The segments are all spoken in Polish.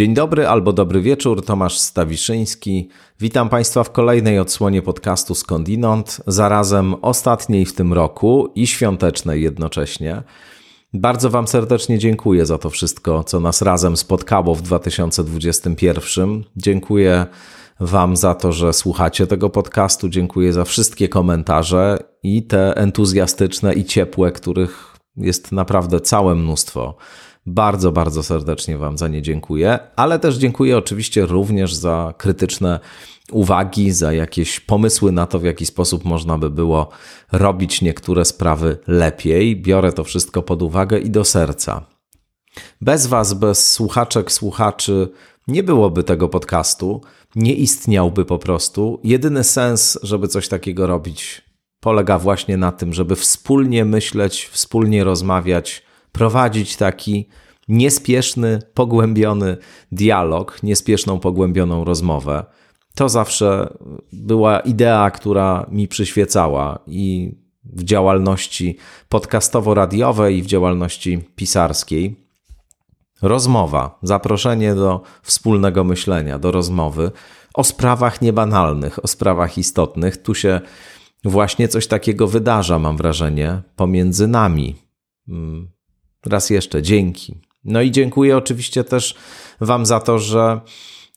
Dzień dobry albo dobry wieczór, Tomasz Stawiszyński. Witam Państwa w kolejnej odsłonie podcastu Skądinąd, zarazem ostatniej w tym roku i świątecznej jednocześnie. Bardzo Wam serdecznie dziękuję za to wszystko, co nas razem spotkało w 2021. Dziękuję Wam za to, że słuchacie tego podcastu. Dziękuję za wszystkie komentarze i te entuzjastyczne i ciepłe, których jest naprawdę całe mnóstwo. Bardzo, bardzo serdecznie Wam za nie dziękuję, ale też dziękuję oczywiście również za krytyczne uwagi, za jakieś pomysły na to, w jaki sposób można by było robić niektóre sprawy lepiej. Biorę to wszystko pod uwagę i do serca. Bez Was, bez słuchaczek, słuchaczy, nie byłoby tego podcastu, nie istniałby po prostu. Jedyny sens, żeby coś takiego robić, polega właśnie na tym, żeby wspólnie myśleć, wspólnie rozmawiać, prowadzić taki niespieszny, pogłębiony dialog, niespieszną, pogłębioną rozmowę. To zawsze była idea, która mi przyświecała i w działalności podcastowo-radiowej, i w działalności pisarskiej. Rozmowa, zaproszenie do wspólnego myślenia, do rozmowy o sprawach niebanalnych, o sprawach istotnych. Tu się właśnie coś takiego wydarza, mam wrażenie, pomiędzy nami. Raz jeszcze dzięki. No i dziękuję oczywiście też Wam za to, że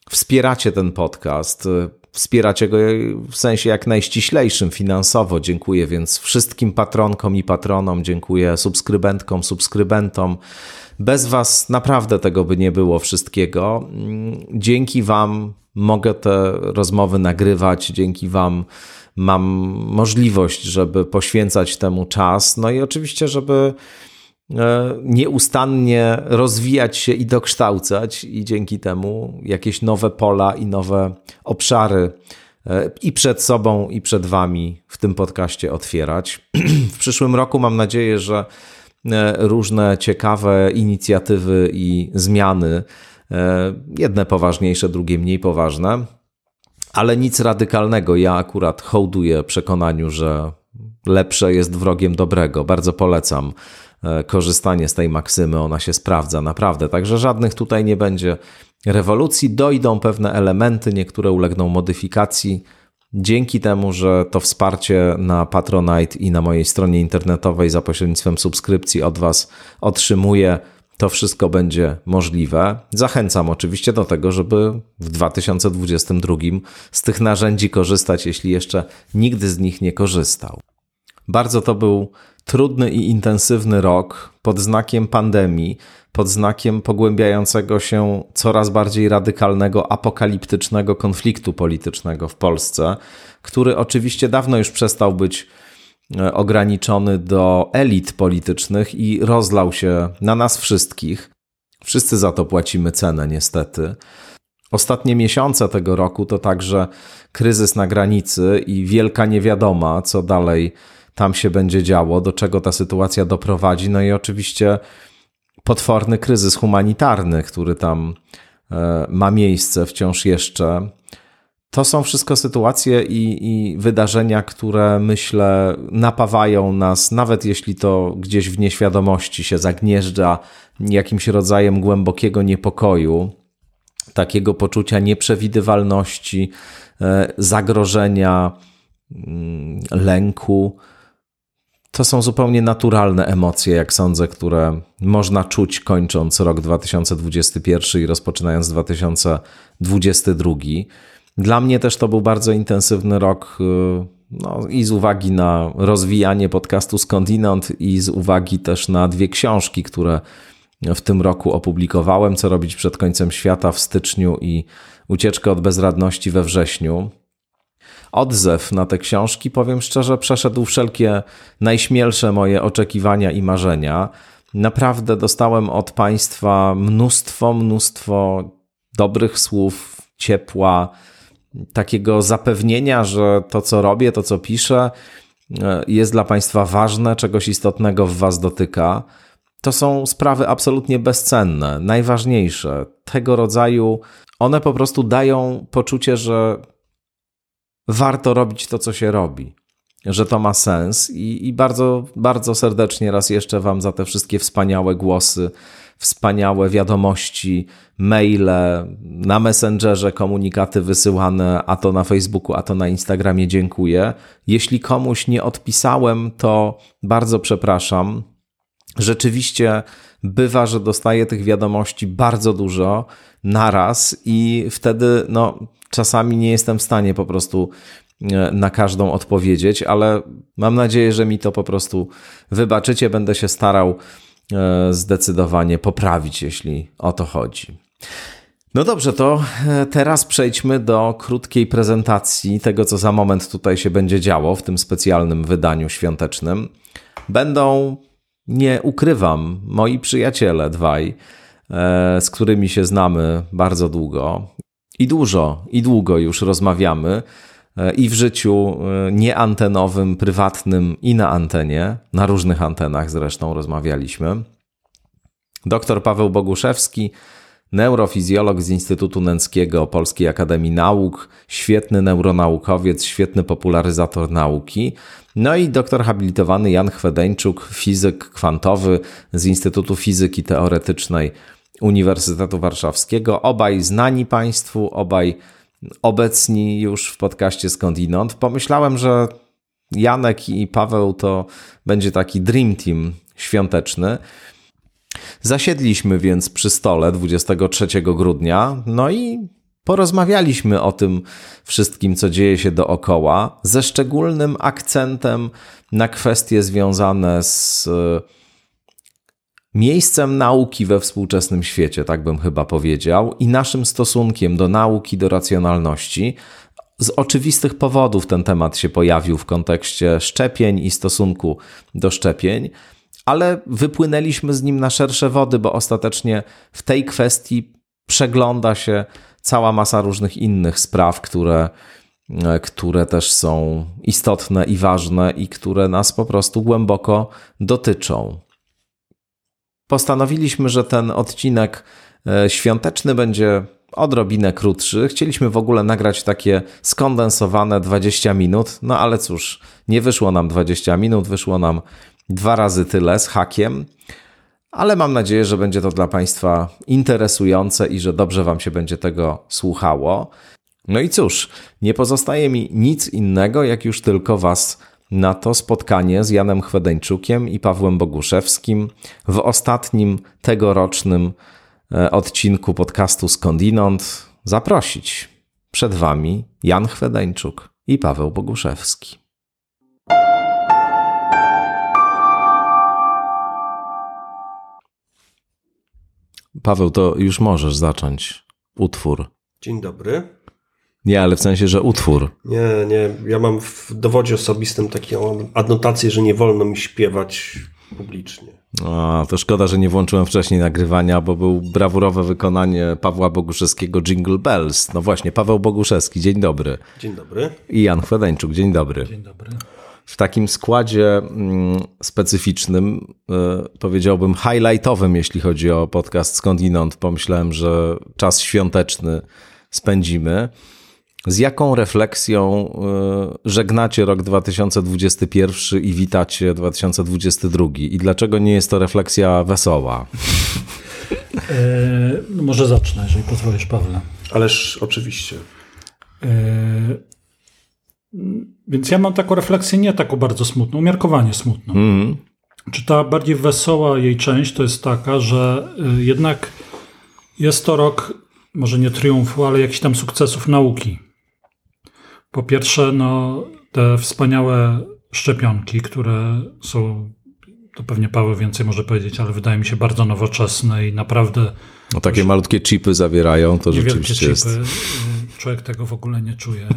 wspieracie ten podcast. Wspieracie go w sensie jak najściślejszym finansowo. Dziękuję więc wszystkim patronkom i patronom, dziękuję subskrybentkom, subskrybentom. Bez Was naprawdę tego by nie było wszystkiego. Dzięki Wam mogę te rozmowy nagrywać, dzięki Wam mam możliwość, żeby poświęcać temu czas. No i oczywiście, żeby nieustannie rozwijać się i dokształcać, i dzięki temu jakieś nowe pola i nowe obszary e, i przed sobą, i przed Wami w tym podcaście otwierać. W przyszłym roku mam nadzieję, że e, różne ciekawe inicjatywy i zmiany, jedne poważniejsze, drugie mniej poważne, ale nic radykalnego. Ja akurat hołduję przekonaniu, że lepsze jest wrogiem dobrego. Bardzo polecam E, korzystanie z tej maksymy, ona się sprawdza naprawdę. Także żadnych tutaj nie będzie rewolucji. Dojdą pewne elementy, niektóre ulegną modyfikacji. Dzięki temu, że to wsparcie na Patronite i na mojej stronie internetowej za pośrednictwem subskrypcji od Was otrzymuję, to wszystko będzie możliwe. Zachęcam oczywiście do tego, żeby w 2022 z tych narzędzi korzystać, jeśli jeszcze nigdy z nich nie korzystał. Bardzo to był trudny i intensywny rok pod znakiem pandemii, pod znakiem pogłębiającego się coraz bardziej radykalnego, apokaliptycznego konfliktu politycznego w Polsce, który oczywiście dawno już przestał być e, ograniczony do elit politycznych i rozlał się na nas wszystkich. Wszyscy za to płacimy cenę, niestety. Ostatnie miesiące tego roku to także kryzys na granicy i wielka niewiadoma, co dalej tam się będzie działo, do czego ta sytuacja doprowadzi. No i oczywiście potworny kryzys humanitarny, który tam e, ma miejsce wciąż jeszcze. To są wszystko sytuacje i, i, wydarzenia, które myślę napawają nas, nawet jeśli to gdzieś w nieświadomości się zagnieżdża jakimś rodzajem głębokiego niepokoju, takiego poczucia nieprzewidywalności, e, zagrożenia, mm, lęku to są zupełnie naturalne emocje, jak sądzę, które można czuć kończąc rok 2021 i rozpoczynając 2022. Dla mnie też to był bardzo intensywny rok y, no, i z uwagi na rozwijanie podcastu Skądinąd i z uwagi też na dwie książki, które w tym roku opublikowałem, Co robić przed końcem świata w styczniu i Ucieczkę od bezradności we wrześniu odzew na te książki, powiem szczerze, przeszedł wszelkie najśmielsze moje oczekiwania i marzenia. Naprawdę dostałem od Państwa mnóstwo, mnóstwo dobrych słów, ciepła, takiego zapewnienia, że to, co robię, to, co piszę, e, jest dla Państwa ważne, czegoś istotnego w Was dotyka. To są sprawy absolutnie bezcenne, najważniejsze. Tego rodzaju one po prostu dają poczucie, że warto robić to, co się robi, że to ma sens i, i bardzo, bardzo serdecznie raz jeszcze Wam za te wszystkie wspaniałe głosy, wspaniałe wiadomości, maile, na Messengerze komunikaty wysyłane, a to na Facebooku, a to na Instagramie. Dziękuję. Jeśli komuś nie odpisałem, to bardzo przepraszam. Rzeczywiście bywa, że dostaję tych wiadomości bardzo dużo naraz i wtedy no, czasami nie jestem w stanie po prostu e, na każdą odpowiedzieć, ale mam nadzieję, że mi to po prostu wybaczycie. Będę się starał e, zdecydowanie poprawić, jeśli o to chodzi. No dobrze, to e, teraz przejdźmy do krótkiej prezentacji tego, co za moment tutaj się będzie działo w tym specjalnym wydaniu świątecznym. Będą, nie ukrywam, moi przyjaciele dwaj, z którymi się znamy bardzo długo i dużo, i długo już rozmawiamy e, i w życiu e, nieantenowym, prywatnym, i na antenie, na różnych antenach zresztą rozmawialiśmy. Dr Paweł Boguszewski, neurofizjolog z Instytutu Nęckiego Polskiej Akademii Nauk, świetny neuronaukowiec, świetny popularyzator nauki. No i doktor habilitowany Jan Chwedeńczuk, fizyk kwantowy z Instytutu Fizyki Teoretycznej Uniwersytetu Warszawskiego. Obaj znani Państwu, obaj obecni już w podcaście Skądinąd. Pomyślałem, że Janek i Paweł to będzie taki dream team świąteczny. Zasiedliśmy więc przy stole 23 grudnia, no i porozmawialiśmy o tym wszystkim, co dzieje się dookoła, ze szczególnym akcentem na kwestie związane z miejscem nauki we współczesnym świecie, tak bym chyba powiedział, i naszym stosunkiem do nauki, do racjonalności. Z oczywistych powodów ten temat się pojawił w kontekście szczepień i stosunku do szczepień, ale wypłynęliśmy z nim na szersze wody, bo ostatecznie w tej kwestii przegląda się cała masa różnych innych spraw, które, które też są istotne i ważne i które nas po prostu głęboko dotyczą postanowiliśmy, że ten odcinek e, świąteczny będzie odrobinę krótszy. Chcieliśmy w ogóle nagrać takie skondensowane 20 minut, no ale cóż, nie wyszło nam 20 minut, wyszło nam dwa razy tyle z hakiem. Ale mam nadzieję, że będzie to dla Państwa interesujące i że dobrze Wam się będzie tego słuchało. No i cóż, nie pozostaje mi nic innego, jak już tylko Was na to spotkanie z Janem Chwedeńczukiem i Pawłem Boguszewskim w ostatnim tegorocznym e, odcinku podcastu Skądinąd zaprosić. Przed Wami Jan Chwedeńczuk i Paweł Boguszewski. Paweł, to już możesz zacząć utwór. Dzień dobry. Nie, ale w sensie, że utwór. Nie, nie. Ja mam w dowodzie osobistym taką adnotację, że nie wolno mi śpiewać publicznie. A, to szkoda, że nie włączyłem wcześniej nagrywania, bo był brawurowe wykonanie Pawła Boguszewskiego Jingle Bells. No właśnie, Paweł Boguszewski, dzień dobry. Dzień dobry. I Jan Chwedeńczuk, dzień dobry. Dzień dobry. W takim składzie mm, specyficznym, y, powiedziałbym highlightowym, jeśli chodzi o podcast Skądinąd, pomyślałem, że czas świąteczny spędzimy. Z jaką refleksją y, żegnacie rok 2021 i witacie 2022? I dlaczego nie jest to refleksja wesoła? E, no może zacznę, jeżeli pozwolisz, Pawle. Ależ oczywiście. E, więc ja mam taką refleksję nie taką bardzo smutną, umiarkowanie smutną. Mm. Czy ta bardziej wesoła jej część to jest taka, że jednak jest to rok, może nie triumfu, ale jakichś tam sukcesów nauki. Po pierwsze, no, te wspaniałe szczepionki, które są, to pewnie Paweł więcej może powiedzieć, ale wydaje mi się bardzo nowoczesne i naprawdę. No takie malutkie chipy zawierają, to rzeczywiście chipy. jest. Człowiek tego w ogóle nie czuje.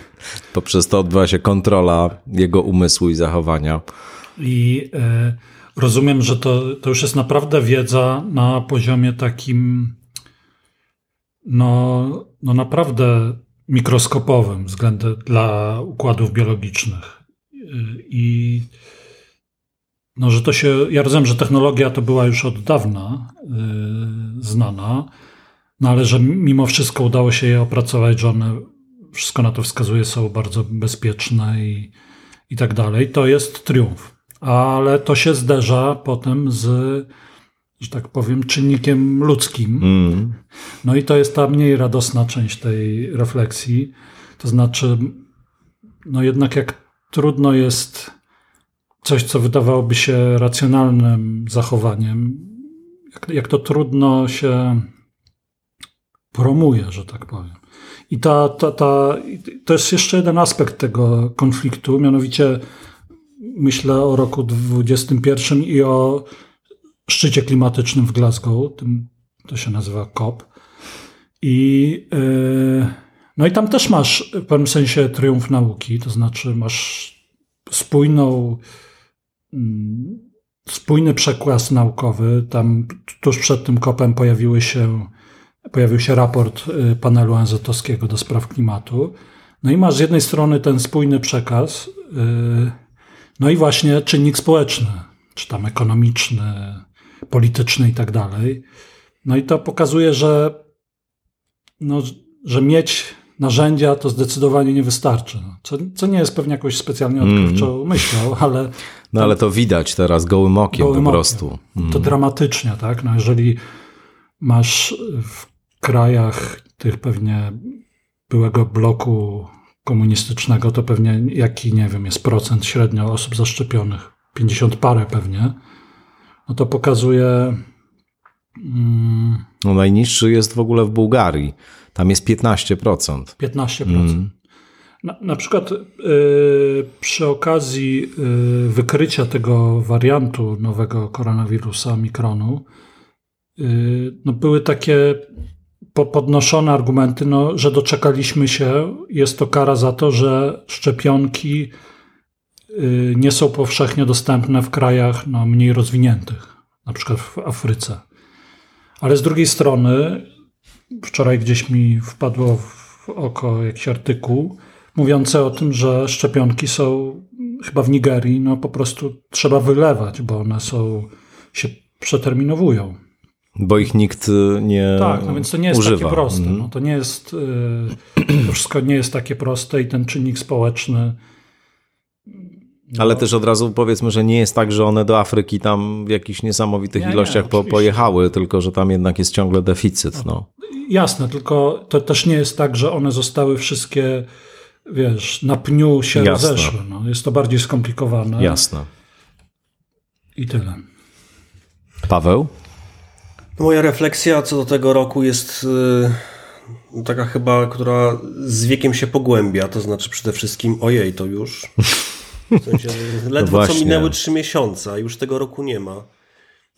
Poprzez to odbywa się kontrola jego umysłu i zachowania. I y, rozumiem, że to, to już jest naprawdę wiedza na poziomie takim, no, no naprawdę mikroskopowym względem dla układów biologicznych. I no, że to się, ja rozumiem, że technologia to była już od dawna yy, znana, no ale że mimo wszystko udało się je opracować, że one, wszystko na to wskazuje, są bardzo bezpieczne i, i tak dalej, to jest triumf. Ale to się zderza potem z że tak powiem, czynnikiem ludzkim. Mm. No i to jest ta mniej radosna część tej refleksji. To znaczy, no jednak jak trudno jest coś, co wydawałoby się racjonalnym zachowaniem, jak, jak to trudno się promuje, że tak powiem. I ta, ta, ta, to jest jeszcze jeden aspekt tego konfliktu, mianowicie myślę o roku 2021 i o szczycie klimatycznym w Glasgow, tym, to się nazywa COP. I, yy, no i tam też masz w pewnym sensie triumf nauki, to znaczy masz spójną, yy, spójny przekład naukowy. Tam tuż przed tym kopem pojawiły się, pojawił się raport y, panelu ONZ-owskiego do spraw klimatu. No i masz z jednej strony ten spójny przekaz, yy, no i właśnie czynnik społeczny, czy tam ekonomiczny, polityczny i tak dalej. No i to pokazuje, że, no, że mieć narzędzia to zdecydowanie nie wystarczy. No, co, co nie jest pewnie jakoś specjalnie odkrywczą mm. myślą, ale... No ale to widać teraz gołym okiem gołym po prostu. Okiem. To mm. dramatycznie, tak? No jeżeli masz w krajach tych pewnie byłego bloku komunistycznego, to pewnie jaki, nie wiem, jest procent średnio osób zaszczepionych? 50 parę pewnie no to pokazuje. Mm, no najniższy jest w ogóle w Bułgarii. Tam jest 15%. 15%. Mm. Na, na przykład y, przy okazji y, wykrycia tego wariantu nowego koronawirusa, mikronu, y, no były takie po, podnoszone argumenty, no, że doczekaliśmy się, jest to kara za to, że szczepionki nie są powszechnie dostępne w krajach no, mniej rozwiniętych, na przykład w Afryce. Ale z drugiej strony, wczoraj gdzieś mi wpadło w oko jakiś artykuł mówiący o tym, że szczepionki są chyba w Nigerii, no po prostu trzeba wylewać, bo one są, się przeterminowują. Bo ich nikt y, nie Tak, no więc to nie jest używa. takie proste. Mm. No, to nie jest, y, to wszystko nie jest takie proste i ten czynnik społeczny no. Ale też od razu powiedzmy, że nie jest tak, że one do Afryki tam w jakichś niesamowitych nie, ilościach nie, po, pojechały, tylko że tam jednak jest ciągle deficyt. No. Jasne, tylko to też nie jest tak, że one zostały wszystkie, wiesz, na pniu się Jasne. rozeszły. No. Jest to bardziej skomplikowane. Jasne. I tyle. Paweł? No, moja refleksja co do tego roku jest yy, taka chyba, która z wiekiem się pogłębia. To znaczy przede wszystkim, ojej, to już. W sensie, ledwo no co minęły trzy miesiące, a już tego roku nie ma.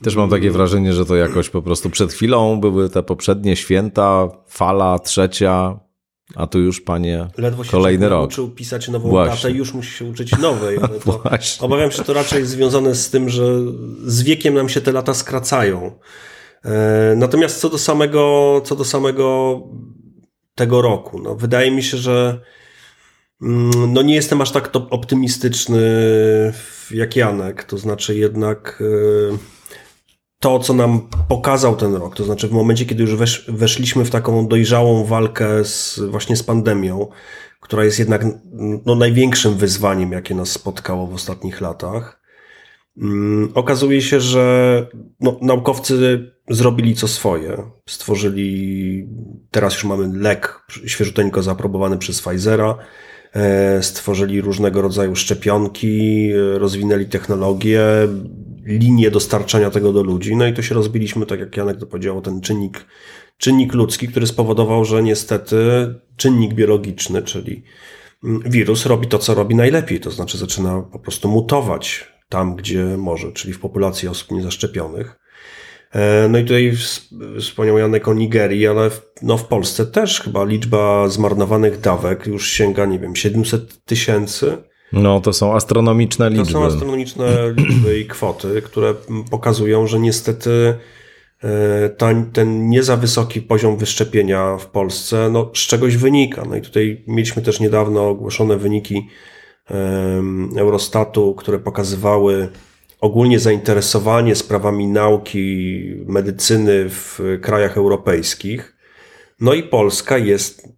Też mam takie wrażenie, że to jakoś po prostu przed chwilą były te poprzednie święta, fala trzecia, a tu już, panie, Ledwo się kolejny rok. uczył pisać nową Właśnie. datę i już musi się uczyć nowej. Ale to obawiam się, że to raczej związane z tym, że z wiekiem nam się te lata skracają. E, natomiast co do samego, co do samego tego roku, no, wydaje mi się, że no nie jestem aż tak optymistyczny jak Janek, to znaczy jednak e, to, co nam pokazał ten rok, to znaczy w momencie, kiedy już wesz, weszliśmy w taką dojrzałą walkę z, właśnie z pandemią, która jest jednak no, największym wyzwaniem, jakie nas spotkało w ostatnich latach, mm, okazuje się, że no, naukowcy zrobili co swoje. Stworzyli, teraz już mamy lek świeżuteńko zaaprobowany przez Pfizera, stworzyli różnego rodzaju szczepionki, e, rozwinęli technologię, linię dostarczania tego do ludzi. No i to się rozbiliśmy, tak jak Janek to powiedział, ten czynnik, czynnik ludzki, który spowodował, że niestety czynnik biologiczny, czyli mm, wirus robi to, co robi najlepiej, to znaczy zaczyna po prostu mutować tam, gdzie może, czyli w populacji osób niezaszczepionych. E, no i tutaj wspomniał Janek o Nigerii, ale w, no w Polsce też chyba liczba zmarnowanych dawek już sięga, nie wiem, 700 tysięcy. No to są astronomiczne liczby. To są astronomiczne liczby i kwoty, które pokazują, że niestety e, ten, ten nie za wysoki poziom wyszczepienia w Polsce no, z czegoś wynika. No i tutaj mieliśmy też niedawno ogłoszone wyniki Eurostatu, które pokazywały ogólnie zainteresowanie sprawami nauki, medycyny w krajach europejskich. No i Polska jest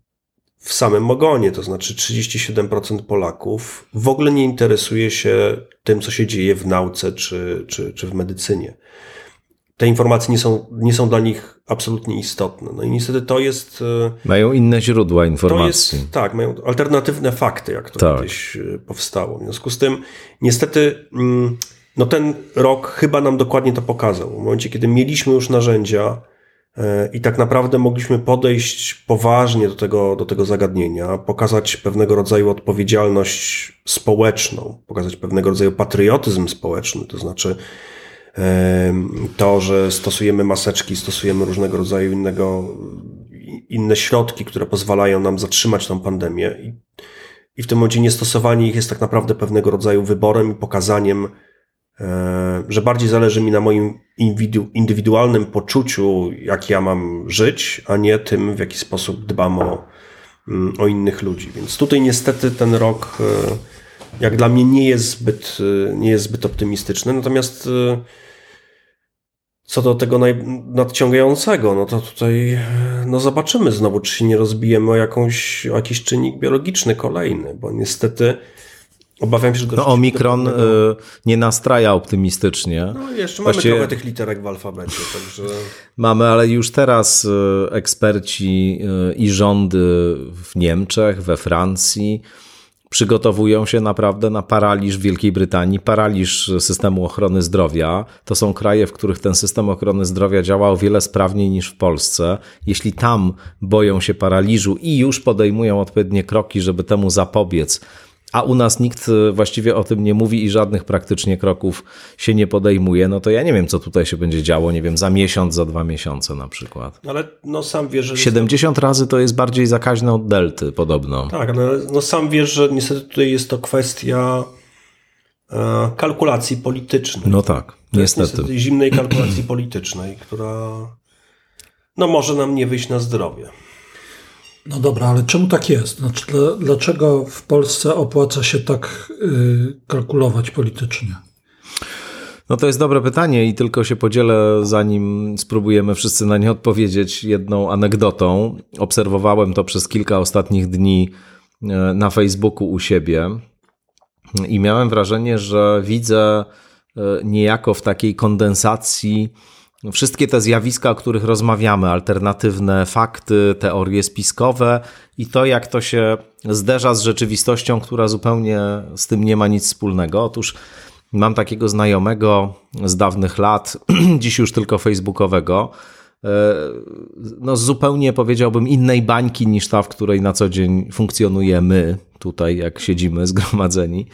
w samym ogonie, to znaczy 37% Polaków w ogóle nie interesuje się tym, co się dzieje w nauce czy, czy, czy w medycynie. te informacje nie są, nie są dla nich absolutnie istotne. No i niestety to jest. E, mają inne źródła informacji. Jest, tak, mają alternatywne fakty, jak to tak. kiedyś e, powstało. W związku z tym, niestety, mm, no ten rok chyba nam dokładnie to pokazał. W momencie, kiedy mieliśmy już narzędzia e, i tak naprawdę mogliśmy podejść poważnie do tego, do tego zagadnienia, pokazać pewnego rodzaju odpowiedzialność społeczną, pokazać pewnego rodzaju patriotyzm społeczny, to znaczy to, że stosujemy maseczki, stosujemy różnego rodzaju innego, inne środki, które pozwalają nam zatrzymać tą pandemię. I, i w tym momencie niestosowanie ich jest tak naprawdę pewnego rodzaju wyborem i pokazaniem, e, że bardziej zależy mi na moim indywidualnym poczuciu, jak ja mam żyć, a nie tym, w jaki sposób dbam o, mm, o innych ludzi. Więc tutaj niestety ten rok, e, jak dla mnie, nie jest zbyt, e, nie jest zbyt optymistyczny. Natomiast co do tego nadciągającego, no to tutaj no zobaczymy znowu, czy się nie rozbijemy o, jakąś, o jakiś czynnik biologiczny kolejny, bo niestety obawiam się, że... No Omikron y, nie nastraja optymistycznie. No jeszcze Właściwie... mamy trochę tych literek w alfabecie, także... Mamy, ale już teraz y, eksperci y, i rządy w Niemczech, we Francji przygotowują się naprawdę na paraliż Wielkiej Brytanii, paraliż systemu ochrony zdrowia. To są kraje, w których ten system ochrony zdrowia działa o wiele sprawniej niż w Polsce. Jeśli tam boją się paraliżu i już podejmują odpowiednie kroki, żeby temu zapobiec, a u nas nikt e, właściwie o tym nie mówi i żadnych praktycznie kroków się nie podejmuje, no to ja nie wiem, co tutaj się będzie działo, nie wiem, za miesiąc, za dwa miesiące na przykład. Ale no sam wiesz, że... 70 razy to jest bardziej zakaźne od delty podobno. Tak, no, no sam wiesz, że niestety tutaj jest to kwestia e, kalkulacji politycznej. No tak, niestety. niestety zimnej kalkulacji politycznej, która no może nam nie wyjść na zdrowie. No dobra, ale czemu tak jest? Znaczy, dlaczego w Polsce opłaca się tak yy, kalkulować politycznie? No to jest dobre pytanie i tylko się podzielę, zanim spróbujemy wszyscy na nie odpowiedzieć, jedną anegdotą. Obserwowałem to przez kilka ostatnich dni e, na Facebooku u siebie i miałem wrażenie, że widzę e, niejako w takiej kondensacji wszystkie te zjawiska, o których rozmawiamy, alternatywne fakty, teorie spiskowe i to, jak to się zderza z rzeczywistością, która zupełnie z tym nie ma nic wspólnego. Otóż mam takiego znajomego z dawnych lat, dziś już tylko facebookowego, e, no zupełnie powiedziałbym innej bańki niż ta, w której na co dzień funkcjonujemy tutaj, jak siedzimy zgromadzeni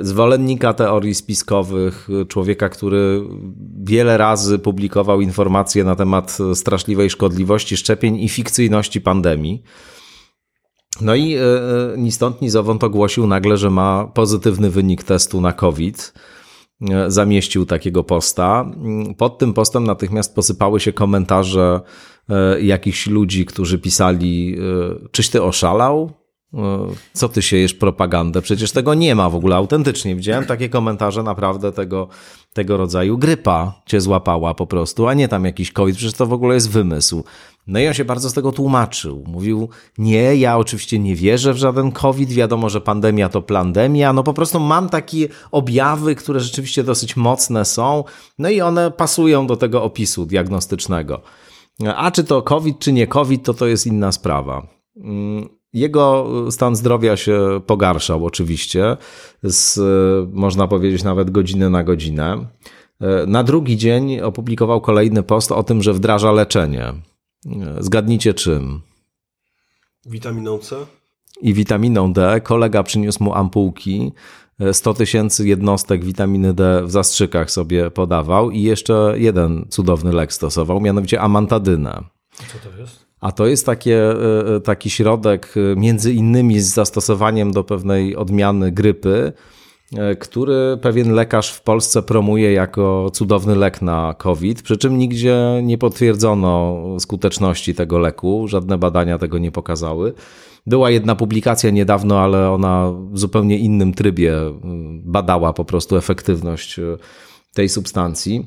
zwolennika teorii spiskowych, człowieka, który wiele razy publikował informacje na temat straszliwej szkodliwości szczepień i fikcyjności pandemii. No i e, e, ni stąd, ni zowąd ogłosił nagle, że ma pozytywny wynik testu na COVID. E, zamieścił takiego posta. Pod tym postem natychmiast posypały się komentarze jakichś ludzi, którzy pisali: Czyś ty oszalał? Co ty siejesz propagandę? Przecież tego nie ma w ogóle autentycznie. Widziałem takie komentarze naprawdę tego, tego rodzaju. Grypa cię złapała po prostu, a nie tam jakiś COVID. Przecież to w ogóle jest wymysł. No i on się bardzo z tego tłumaczył. Mówił, nie, ja oczywiście nie wierzę w żaden COVID. Wiadomo, że pandemia to pandemia. No po prostu mam takie objawy, które rzeczywiście dosyć mocne są. No i one pasują do tego opisu diagnostycznego. A czy to COVID, czy nie COVID, to to jest inna sprawa. Jego stan zdrowia się pogarszał oczywiście, z, można powiedzieć nawet godziny na godzinę. Na drugi dzień opublikował kolejny post o tym, że wdraża leczenie. Zgadnijcie czym? Witaminą C? I witaminą D. Kolega przyniósł mu ampułki. 100 tysięcy jednostek witaminy D w zastrzykach sobie podawał i jeszcze jeden cudowny lek stosował, mianowicie amantadynę. Co to jest? A to jest takie, e, e, taki środek, e, między innymi z zastosowaniem do pewnej odmiany grypy, który pewien lekarz w Polsce promuje jako cudowny lek na COVID, przy czym nigdzie nie potwierdzono skuteczności tego leku, żadne badania tego nie pokazały. Była jedna publikacja niedawno, ale ona w zupełnie innym trybie badała po prostu efektywność tej substancji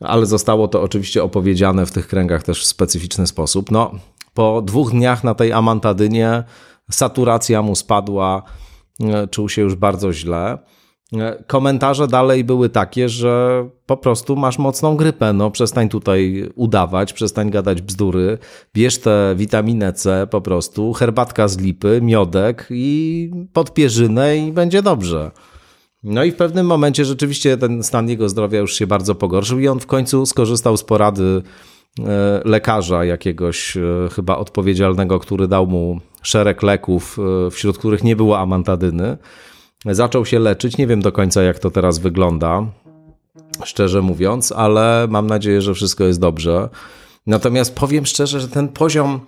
ale zostało to oczywiście opowiedziane w tych kręgach też w specyficzny sposób. No, po dwóch dniach na tej amantadynie saturacja mu spadła, e, czuł się już bardzo źle. E, komentarze dalej były takie, że po prostu masz mocną grypę, no przestań tutaj udawać, przestań gadać bzdury, bierz tę witaminę C po prostu, herbatka z lipy, miodek i podpierzynę i będzie dobrze. No i w pewnym momencie rzeczywiście ten stan jego zdrowia już się bardzo pogorszył i on w końcu skorzystał z porady e, lekarza jakiegoś e, chyba odpowiedzialnego, który dał mu szereg leków, wśród których nie było amantadyny zaczął się leczyć. Nie wiem do końca, jak to teraz wygląda, szczerze mówiąc, ale mam nadzieję, że wszystko jest dobrze. Natomiast powiem szczerze, że ten poziom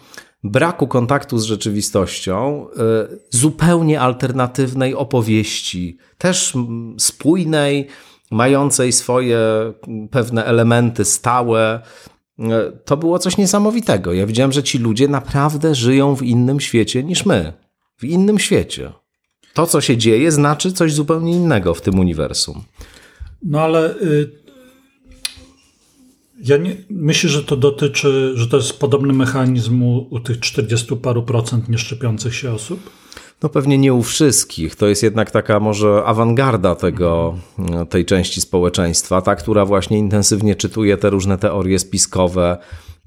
braku kontaktu z rzeczywistością, y, zupełnie alternatywnej opowieści, też spójnej, mającej swoje pewne elementy stałe, y, to było coś niesamowitego. Ja widziałem, że ci ludzie naprawdę żyją w innym świecie niż my. W innym świecie to, co się dzieje, znaczy coś zupełnie innego w tym uniwersum. No ale y, ja nie, myślę, że to dotyczy, że to jest podobny mechanizm u, u tych 40 paru procent nieszczepiących się osób. No pewnie nie u wszystkich. To jest jednak taka może awangarda tego, tej części społeczeństwa, ta, która właśnie intensywnie czytuje te różne teorie spiskowe,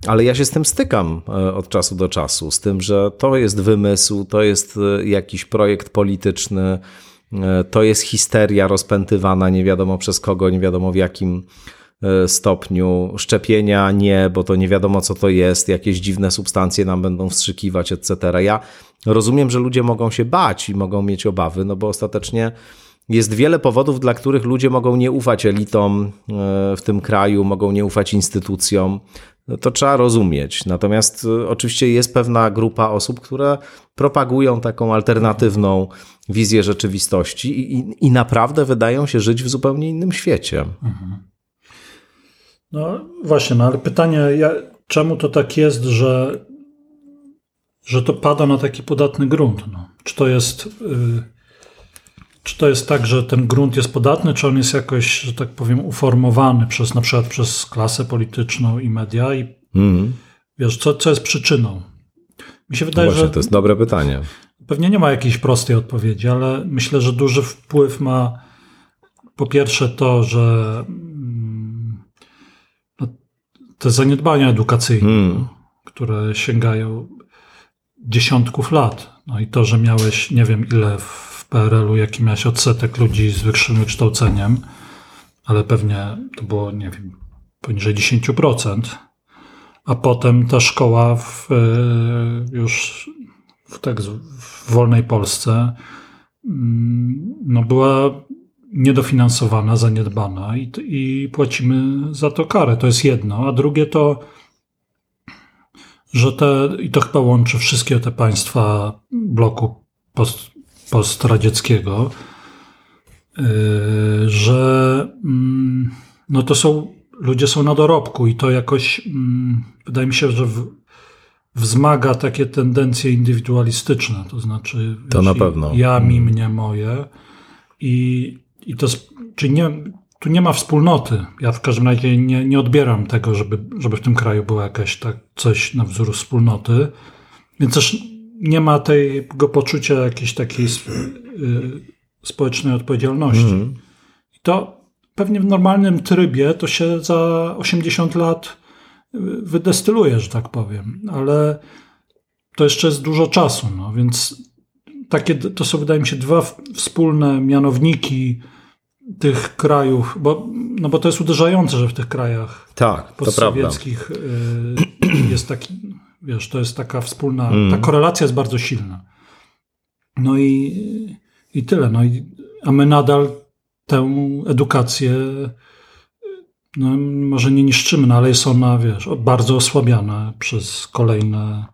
ale ja się z tym stykam e, od czasu do czasu, z tym, że to jest wymysł, to jest e, jakiś projekt polityczny, e, to jest histeria rozpętywana nie wiadomo przez kogo, nie wiadomo w jakim stopniu. Szczepienia nie, bo to nie wiadomo co to jest, jakieś dziwne substancje nam będą wstrzykiwać, etc. Ja rozumiem, że ludzie mogą się bać i mogą mieć obawy, no bo ostatecznie jest wiele powodów, dla których ludzie mogą nie ufać elitom w tym kraju, mogą nie ufać instytucjom, no to trzeba rozumieć. Natomiast y, oczywiście jest pewna grupa osób, które propagują taką alternatywną wizję rzeczywistości i, i, i naprawdę wydają się żyć w zupełnie innym świecie. Mhm. No właśnie, no ale pytanie, ja, czemu to tak jest, że, że to pada na taki podatny grunt? No? Czy to jest. Yy czy to jest tak, że ten grunt jest podatny, czy on jest jakoś, że tak powiem, uformowany przez na przykład przez klasę polityczną i media? I mm. wiesz, co, co jest przyczyną? Mi się wydaje, Właśnie, że. To jest dobre pytanie. Pewnie nie ma jakiejś prostej odpowiedzi, ale myślę, że duży wpływ ma po pierwsze to, że no, te zaniedbania edukacyjne, mm. które sięgają dziesiątków lat. No i to, że miałeś nie wiem ile w PRL-u, jaki miałeś odsetek ludzi z wyższym wykształceniem, ale pewnie to było, nie wiem, poniżej 10%, a potem ta szkoła w, e, już w, tak, w wolnej Polsce mm, no była niedofinansowana, zaniedbana i, i płacimy za to karę. To jest jedno. A drugie to, że te, i to chyba łączy wszystkie te państwa bloku post, postradzieckiego, y, że mm, no to są, ludzie są na dorobku i to jakoś, mm, wydaje mi się, że w, wzmaga takie tendencje indywidualistyczne, to znaczy to na pewno. ja, mi, mm. mnie, moje i, i to, czyli nie, tu nie ma wspólnoty. Ja w każdym razie nie, nie odbieram tego, żeby, żeby w tym kraju było jakieś tak coś na wzór wspólnoty, więc też nie ma tego poczucia jakiejś takiej y, społecznej odpowiedzialności. Mm. I to pewnie w normalnym trybie to się za 80 lat wydestyluje, że tak powiem, ale to jeszcze jest dużo czasu, no, więc takie to są, wydaje mi się, dwa wspólne mianowniki tych krajów, bo, no bo to jest uderzające, że w tych krajach tak, postsowieckich y, jest taki Wiesz, to jest taka wspólna, mm. ta korelacja jest bardzo silna. No i, i tyle. No i, a my nadal tę edukację, no może nie niszczymy, no ale jest ona, wiesz, bardzo osłabiana przez kolejne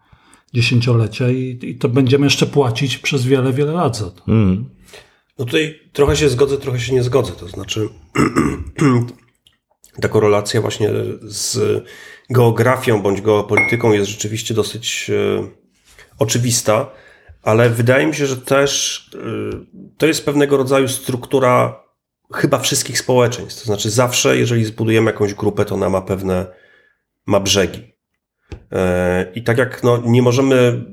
dziesięciolecia i, i to będziemy jeszcze płacić przez wiele, wiele lat za to. Mm. No tutaj trochę się zgodzę, trochę się nie zgodzę. To znaczy, ta korelacja właśnie z geografią bądź geopolityką jest rzeczywiście dosyć e, oczywista, ale wydaje mi się, że też e, to jest pewnego rodzaju struktura chyba wszystkich społeczeństw. To znaczy, zawsze, jeżeli zbudujemy jakąś grupę, to ona ma pewne ma brzegi. E, I tak jak no, nie możemy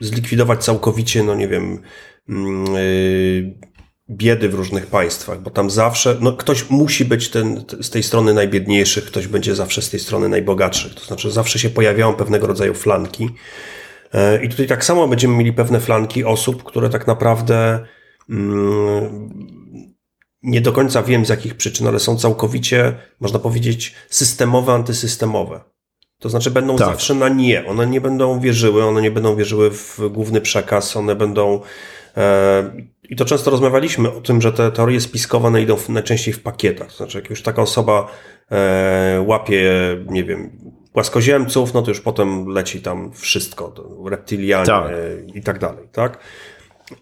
zlikwidować całkowicie, no nie wiem, mm, biedy w różnych państwach, bo tam zawsze, no ktoś musi być ten, z tej strony najbiedniejszych, ktoś będzie zawsze z tej strony najbogatszych. To znaczy zawsze się pojawiają pewnego rodzaju flanki. E, I tutaj tak samo będziemy mieli pewne flanki osób, które tak naprawdę mm, nie do końca wiem z jakich przyczyn, ale są całkowicie, można powiedzieć, systemowe, antysystemowe. To znaczy będą tak. zawsze na nie. One nie będą wierzyły, one nie będą wierzyły w główny przekaz, one będą. I to często rozmawialiśmy o tym, że te teorie spiskowe idą najczęściej w pakietach. To znaczy, jak już taka osoba e, łapie, nie wiem, płaskoziemców, no to już potem leci tam wszystko, reptilianie tak. i tak dalej, tak?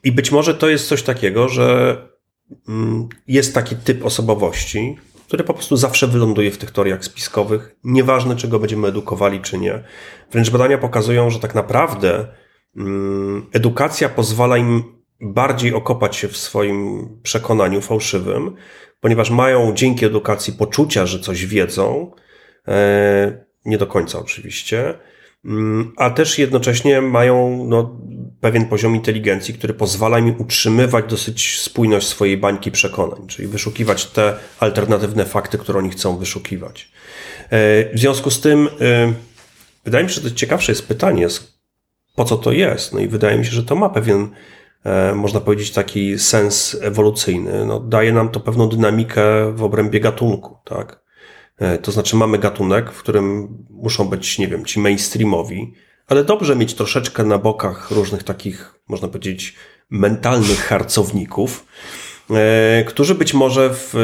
I być może to jest coś takiego, że mm, jest taki typ osobowości, który po prostu zawsze wyląduje w tych teoriach spiskowych, nieważne czy go będziemy edukowali, czy nie. Wręcz badania pokazują, że tak naprawdę mm, edukacja pozwala im bardziej okopać się w swoim przekonaniu fałszywym, ponieważ mają dzięki edukacji poczucia, że coś wiedzą, e, nie do końca oczywiście, mm, a też jednocześnie mają no, pewien poziom inteligencji, który pozwala im utrzymywać dosyć spójność swojej bańki przekonań, czyli wyszukiwać te alternatywne fakty, które oni chcą wyszukiwać. E, w związku z tym, e, wydaje mi się, że to ciekawsze jest pytanie, po co to jest? No i wydaje mi się, że to ma pewien, można powiedzieć, taki sens ewolucyjny. No, daje nam to pewną dynamikę w obrębie gatunku, tak? To znaczy mamy gatunek, w którym muszą być, nie wiem, ci mainstreamowi, ale dobrze mieć troszeczkę na bokach różnych takich, można powiedzieć, mentalnych harcowników, e, którzy być może w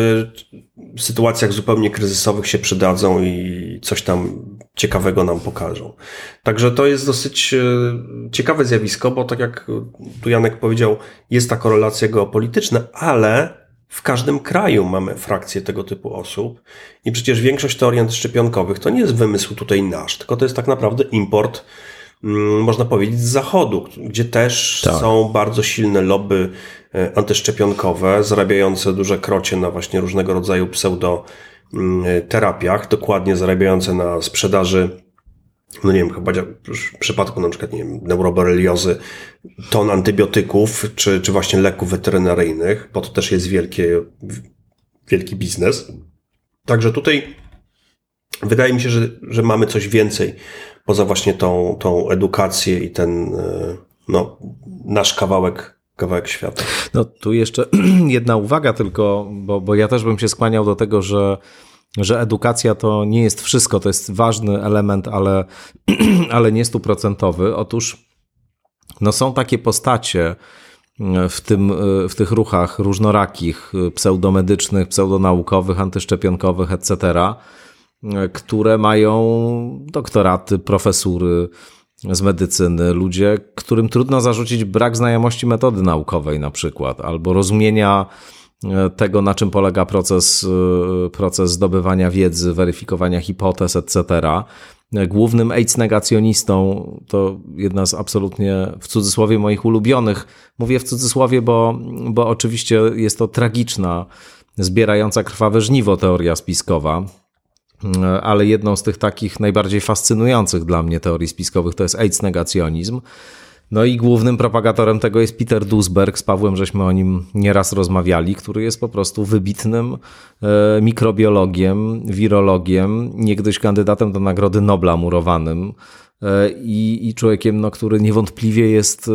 sytuacjach zupełnie kryzysowych się przydadzą i coś tam ciekawego nam pokażą. Także to jest dosyć e, ciekawe zjawisko, bo tak jak tu Janek powiedział, jest ta korelacja geopolityczna, ale w każdym kraju mamy frakcje tego typu osób i przecież większość teorii antyszczepionkowych to nie jest wymysł tutaj nasz, tylko to jest tak naprawdę import Mm, można powiedzieć, z zachodu, gdzie też tak. są bardzo silne lobby e, antyszczepionkowe, zarabiające duże krocie na właśnie różnego rodzaju pseudoterapiach, dokładnie zarabiające na sprzedaży no nie wiem, chyba w przypadku na przykład, nie wiem, neuroboreliozy, ton antybiotyków, czy, czy właśnie leków weterynaryjnych, bo to też jest wielkie, wielki biznes. Także tutaj wydaje mi się, że, że mamy coś więcej poza właśnie tą, tą edukację i ten e, no, nasz kawałek kawałek świata. No tu jeszcze jedna uwaga tylko, bo, bo ja też bym się skłaniał do tego, że, że edukacja to nie jest wszystko, to jest ważny element, ale, ale nie stuprocentowy. Otóż no są takie postacie w, tym, w tych ruchach różnorakich, pseudomedycznych, pseudonaukowych, antyszczepionkowych, etc., które mają doktoraty, profesury z medycyny, ludzie, którym trudno zarzucić brak znajomości metody naukowej na przykład, albo rozumienia e, tego, na czym polega proces, e, proces zdobywania wiedzy, weryfikowania hipotez, etc. Głównym AIDS negacjonistą to jedna z absolutnie w cudzysłowie moich ulubionych. Mówię w cudzysłowie, bo, bo oczywiście jest to tragiczna, zbierająca krwawe żniwo teoria spiskowa ale jedną z tych takich najbardziej fascynujących dla mnie teorii spiskowych to jest AIDS negacjonizm. No i głównym propagatorem tego jest Peter Duisberg, z Pawłem żeśmy o nim nieraz rozmawiali, który jest po prostu wybitnym e, mikrobiologiem, wirologiem, niegdyś kandydatem do Nagrody Nobla murowanym e, i, i człowiekiem, no, który niewątpliwie jest e,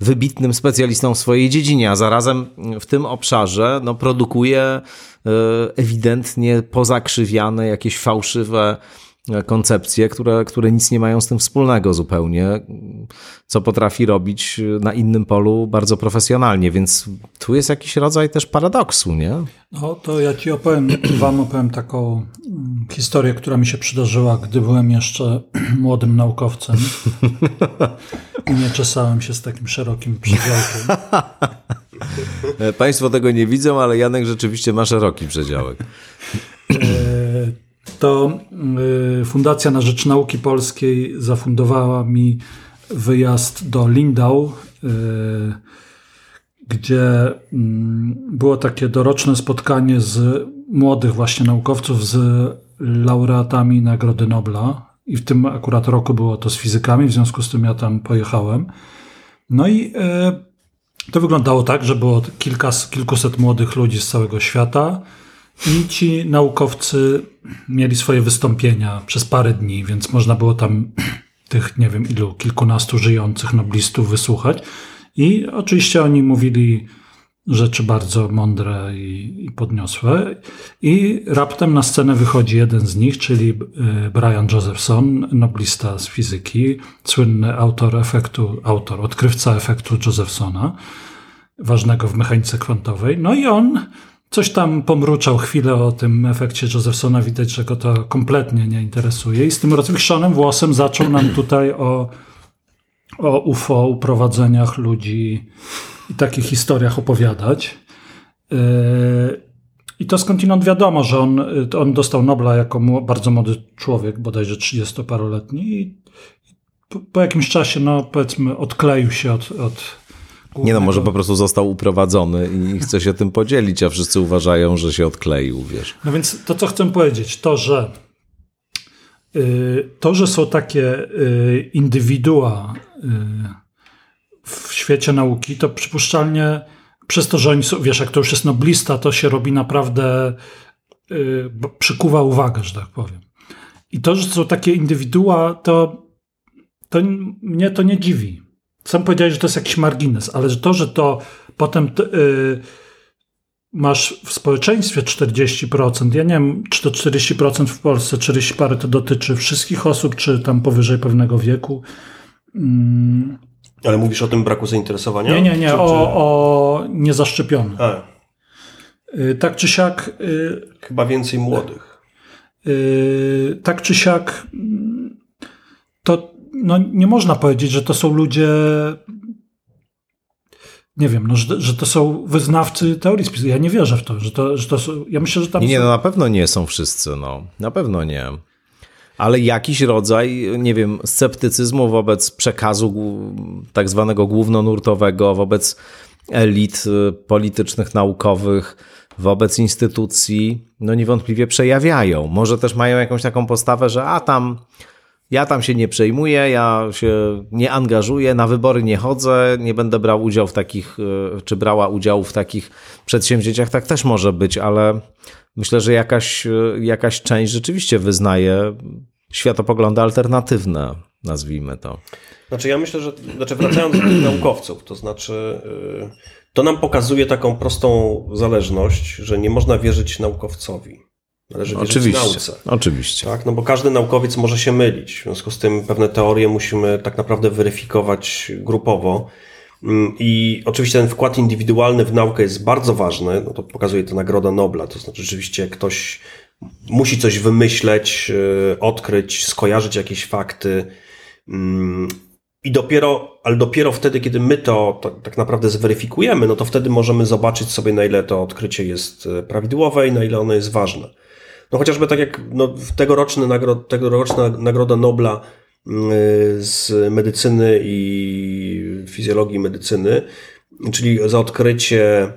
wybitnym specjalistą w swojej dziedzinie, a zarazem w tym obszarze no, produkuje E, ewidentnie pozakrzywiane, jakieś fałszywe e, koncepcje, które, które nic nie mają z tym wspólnego zupełnie, co potrafi robić na innym polu bardzo profesjonalnie, więc tu jest jakiś rodzaj też paradoksu, nie? No to ja ci opowiem, wam opowiem taką mm, historię, która mi się przydarzyła, gdy byłem jeszcze młodym naukowcem i nie czesałem się z takim szerokim przedziałkiem. E, państwo tego nie widzą, ale Janek rzeczywiście ma szeroki przedziałek. To e, Fundacja na Rzecz Nauki Polskiej zafundowała mi wyjazd do Lindau, gdzie mm, było takie doroczne spotkanie z młodych właśnie naukowców z laureatami Nagrody Nobla. I w tym akurat roku było to z fizykami, w związku z tym ja tam pojechałem. No i To wyglądało tak, że było kilka, kilkuset młodych ludzi z całego świata i ci naukowcy mieli swoje wystąpienia przez parę dni, więc można było tam tych, nie wiem ilu, kilkunastu żyjących noblistów wysłuchać. I oczywiście oni mówili rzeczy bardzo mądre i, i, podniosłe. I raptem na scenę wychodzi jeden z nich, czyli e, Brian Josephson, noblista z fizyki, słynny autor efektu, autor, odkrywca efektu Josephsona, ważnego w mechanice kwantowej. No i on coś tam pomruczał chwilę o tym efekcie Josephsona. Widać, że go to kompletnie nie interesuje. I z tym rozwiszonym włosem zaczął nam tutaj o, o UFO, uprowadzeniach ludzi i takich historiach opowiadać. Yy, I to skądinąd wiadomo, że on, on dostał Nobla jako bardzo młody człowiek, bodajże 30-paroletni i po, po jakimś czasie, no powiedzmy, odkleił się od, od nie no, może po prostu został uprowadzony i chce się tym podzielić, a wszyscy uważają, że się odkleił, wiesz. No więc to, co chcę powiedzieć, to, że yy, to, że są takie yy, indywidua yy, w świecie nauki, to przypuszczalnie przez to, że oni są, wiesz, jak to już jest noblista, to się robi naprawdę, przykuwa uwagę, że tak powiem. I to, że są takie indywidua, to, to mnie to nie dziwi. Sam powiedziałeś, że to jest jakiś margines, ale to, że to potem yy, masz w społeczeństwie 40%, ja nie wiem, czy to 40% w Polsce, 40 parę to dotyczy wszystkich osób, czy tam powyżej pewnego wieku. Mm. Ale mówisz o tym braku zainteresowania? Nie, nie, nie, czy, o, czy... o niezaszczepionym. Yy, tak czy siak. Yy, Chyba więcej młodych. Yy, tak czy siak, to no, nie można powiedzieć, że to są ludzie. Nie wiem, no, że, że to są wyznawcy teorii spisu. Ja nie wierzę w to, że to, że to są. Ja myślę, że tam. Nie, nie, no na pewno nie są wszyscy, no. Na pewno nie. Ale jakiś rodzaj, nie wiem, sceptycyzmu wobec przekazu tak zwanego głównonurtowego, wobec elit y, politycznych, naukowych, wobec instytucji, no niewątpliwie przejawiają. Może też mają jakąś taką postawę, że a tam ja tam się nie przejmuję, ja się nie angażuję, na wybory nie chodzę, nie będę brał udziału w takich, e, czy brała udziału w takich przedsięwzięciach. Tak też może być, ale myślę, że jakaś, e, jakaś część rzeczywiście wyznaje światopoglądy alternatywne, nazwijmy to. Znaczy, ja myślę, że znaczy wracając do tych naukowców, to znaczy. E, to nam pokazuje taką prostą zależność, że nie można wierzyć naukowcowi. Należy wierzyć oczywiście, nauce. Oczywiście. Tak? No bo każdy naukowiec może się mylić. W związku z tym pewne teorie musimy tak naprawdę weryfikować grupowo. Mm, I oczywiście ten wkład indywidualny w naukę jest bardzo ważny. No to pokazuje to Nagroda Nobla. To znaczy, rzeczywiście ktoś musi coś wymyśleć, y, odkryć, skojarzyć jakieś fakty. Mm, I dopiero, ale dopiero wtedy, kiedy my to, to, tak naprawdę zweryfikujemy, no to wtedy możemy zobaczyć sobie, na ile to odkrycie jest y, prawidłowe i na ile ono jest ważne. No chociażby tak jak no, tegoroczny nagrod, tegoroczna Nagroda Nobla mm, z medycyny i fizjologii medycyny, czyli za odkrycie e,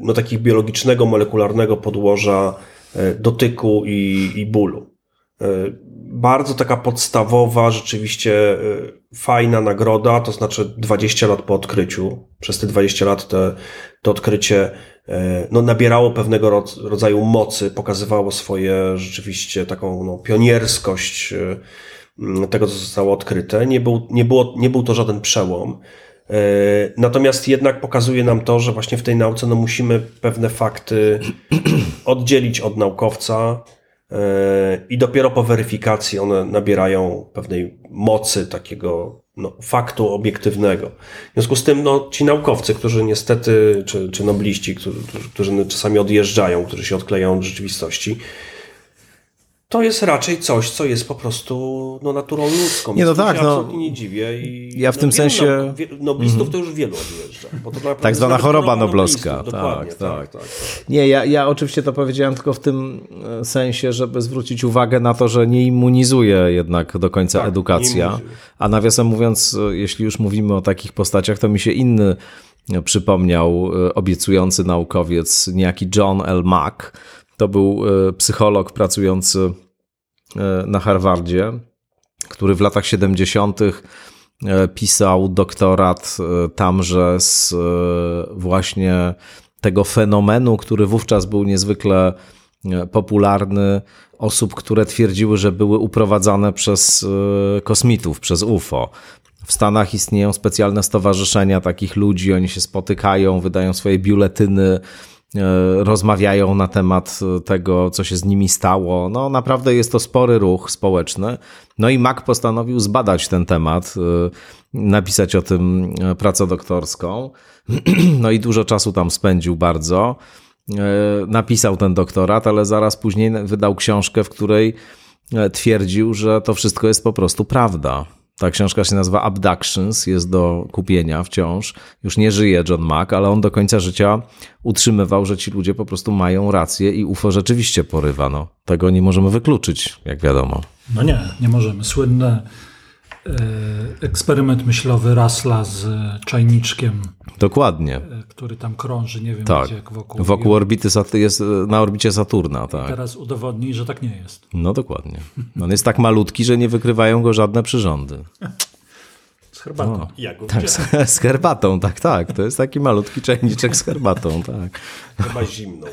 no, takich biologicznego, molekularnego podłoża e, dotyku i, i bólu. E, bardzo taka podstawowa, rzeczywiście fajna nagroda, to znaczy 20 lat po odkryciu. Przez te 20 lat te, to odkrycie E, no, nabierało pewnego rodzaju mocy, pokazywało swoje rzeczywiście taką no, pionierskość e, tego, co zostało odkryte. Nie był, nie, było, nie był to żaden przełom. E, natomiast jednak pokazuje nam to, że właśnie w tej nauce no, musimy pewne fakty oddzielić od naukowca i dopiero po weryfikacji one nabierają pewnej mocy takiego no, faktu obiektywnego. W związku z tym no, ci naukowcy, którzy niestety, czy, czy nobliści, którzy, którzy czasami odjeżdżają, którzy się odklejają od rzeczywistości, to jest raczej coś, co jest po prostu no, naturą ludzką. Nie, no tak, no. absolutnie nie dziwię. I, ja w no, tym sensie... Noblistów mm to już wielu odjeżdża. tak zwana choroba noblowska. Tak, tak, tak, tak, Nie, ja, ja oczywiście to powiedziałem tylko w tym e, sensie, żeby zwrócić uwagę na to, że nie immunizuje jednak do końca tak, edukacja. A nawiasem mówiąc, e, jeśli już mówimy o takich postaciach, to mi się inny e, przypomniał obiecujący naukowiec, niejaki John L. Mack, to był e, psycholog pracujący e, na Harvardzie, który w latach 70. pisał doktorat tamże z właśnie tego fenomenu, który wówczas był niezwykle popularny, osób, które twierdziły, że były uprowadzane przez kosmitów, przez UFO. W Stanach istnieją specjalne stowarzyszenia takich ludzi, oni się spotykają, wydają swoje biuletyny, e, rozmawiają na temat tego, co się z nimi stało. No, naprawdę jest to spory ruch społeczny. No i Mac postanowił zbadać ten temat, e, napisać o tym pracę doktorską. No i dużo czasu tam spędził bardzo. E, napisał ten doktorat, ale zaraz później wydał książkę, w której twierdził, że to wszystko jest po prostu prawda. Ta książka się nazywa Abductions, jest do kupienia wciąż. Już nie żyje John Mack, ale on do końca życia utrzymywał, że ci ludzie po prostu mają rację i UFO rzeczywiście porywa. No, tego nie możemy wykluczyć, jak wiadomo. No nie, nie możemy. Słynne eksperyment myślowy Rasla z czajniczkiem. Dokładnie. E, który tam krąży, nie wiem tak. gdzie, wokół. Wokół orbity jest na orbicie Saturna, tak. teraz udowodni, że tak nie jest. No dokładnie. On jest tak malutki, że nie wykrywają go żadne przyrządy. Herbatą. No. Ja go tak, z, z, herbatą, tak, tak. To jest taki malutki czajniczek z herbatą, tak. Chyba zimną.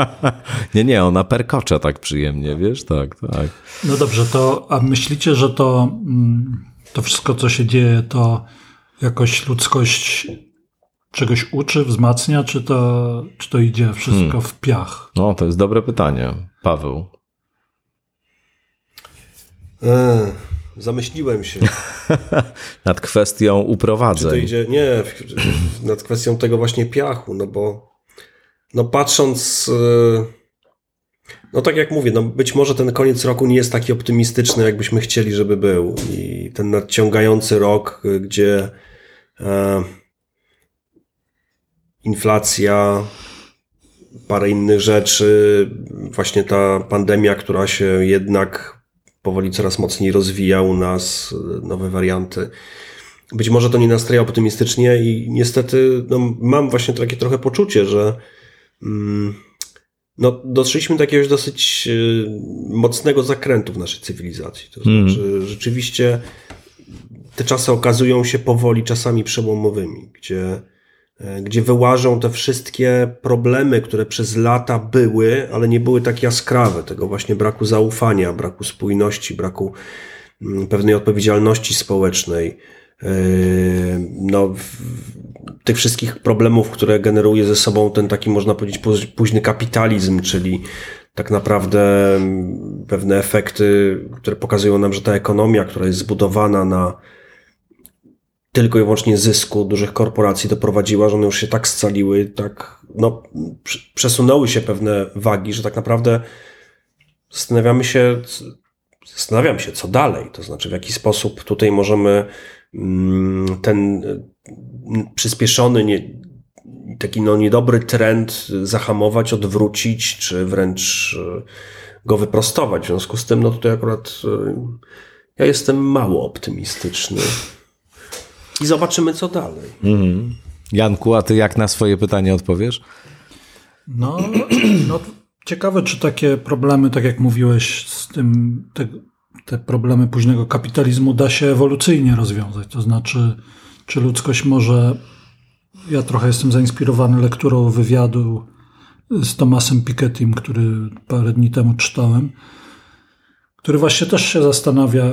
nie, nie, ona perkocze tak przyjemnie, wiesz, tak, tak. No dobrze, to a myślicie, że to, mm, to wszystko, co się dzieje, to jakoś ludzkość czegoś uczy, wzmacnia, czy to, czy to idzie wszystko hmm. w piach? No, to jest dobre pytanie, Paweł. Eee. Zamyśliłem się. nad kwestią uprowadzeń. Czy to idzie, nie, nad kwestią tego właśnie piachu, no bo no patrząc, e, no tak jak mówię, no być może ten koniec roku nie jest taki optymistyczny, jakbyśmy chcieli, żeby był. I ten nadciągający rok, gdzie e, inflacja, parę innych rzeczy, właśnie ta pandemia, która się jednak powoli coraz mocniej rozwija u nas, nowe warianty. Być może to nie nastraja optymistycznie i niestety no, mam właśnie takie trochę poczucie, że mm, no, doszliśmy do jakiegoś dosyć y, mocnego zakrętu w naszej cywilizacji. To mm. znaczy, rzeczywiście te czasy okazują się powoli czasami przełomowymi, gdzie E, gdzie wyłażą te wszystkie problemy, które przez lata były, ale nie były tak jaskrawe, tego właśnie braku zaufania, braku spójności, braku mm, pewnej odpowiedzialności społecznej. E, no, tych wszystkich problemów, które generuje ze sobą ten taki, można powiedzieć, późny kapitalizm, czyli tak naprawdę mm, pewne efekty, które pokazują nam, że ta ekonomia, która jest zbudowana na tylko i wyłącznie zysku dużych korporacji doprowadziła, że one już się tak scaliły, tak no, przesunęły się pewne wagi, że tak naprawdę zastanawiamy się, zastanawiam się, co dalej. To znaczy, w jaki sposób tutaj możemy mm, ten mm, przyspieszony, nie, taki no, niedobry trend zahamować, odwrócić, czy wręcz e, go wyprostować. W związku z tym, no tutaj akurat e, ja jestem mało optymistyczny i zobaczymy, co dalej. Mhm. Janku, a ty jak na swoje pytanie odpowiesz? No, no, ciekawe, czy takie problemy, tak jak mówiłeś, z tym, te, te problemy późnego kapitalizmu da się ewolucyjnie rozwiązać. To znaczy, czy ludzkość może. Ja trochę jestem zainspirowany lekturą wywiadu z Tomasem Pikettym, który parę dni temu czytałem, który właśnie też się zastanawia.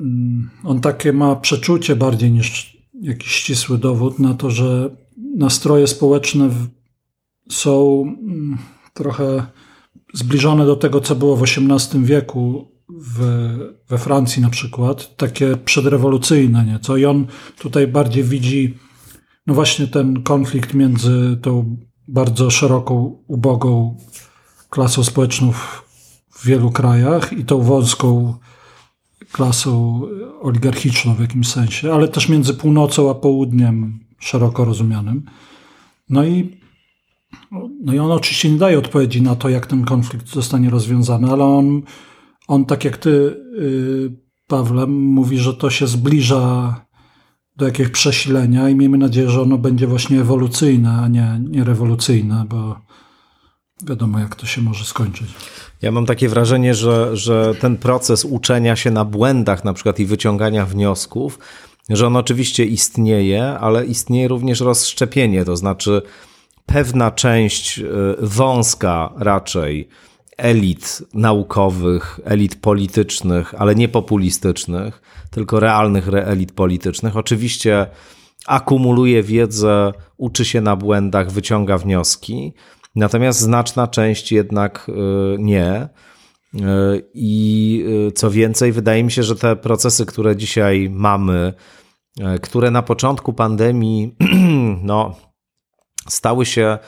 Mm, on takie ma przeczucie bardziej niż jakiś ścisły dowód na to, że nastroje społeczne są mm, trochę zbliżone do tego, co było w XVIII wieku w, we Francji na przykład, takie przedrewolucyjne nieco. I on tutaj bardziej widzi no właśnie ten konflikt między tą bardzo szeroką, ubogą klasą społeczną w wielu krajach i tą wąską klasą oligarchiczną w jakimś sensie, ale też między północą a południem szeroko rozumianym. No i, no i on oczywiście nie daje odpowiedzi na to, jak ten konflikt zostanie rozwiązany, ale on, on tak jak ty, yy, Pawle, mówi, że to się zbliża do jakiegoś przesilenia i miejmy nadzieję, że ono będzie właśnie ewolucyjne, a nie, nie rewolucyjne, bo wiadomo, jak to się może skończyć. Ja mam takie wrażenie, że, że ten proces uczenia się na błędach na przykład i wyciągania wniosków że on oczywiście istnieje, ale istnieje również rozszczepienie, to znaczy pewna część y, wąska raczej elit naukowych, elit politycznych, ale nie populistycznych, tylko realnych elit politycznych. Oczywiście akumuluje wiedzę, uczy się na błędach, wyciąga wnioski, natomiast znaczna część jednak y, nie. Y, I y, co więcej, wydaje mi się, że te procesy, które dzisiaj mamy, które na początku pandemii no, stały się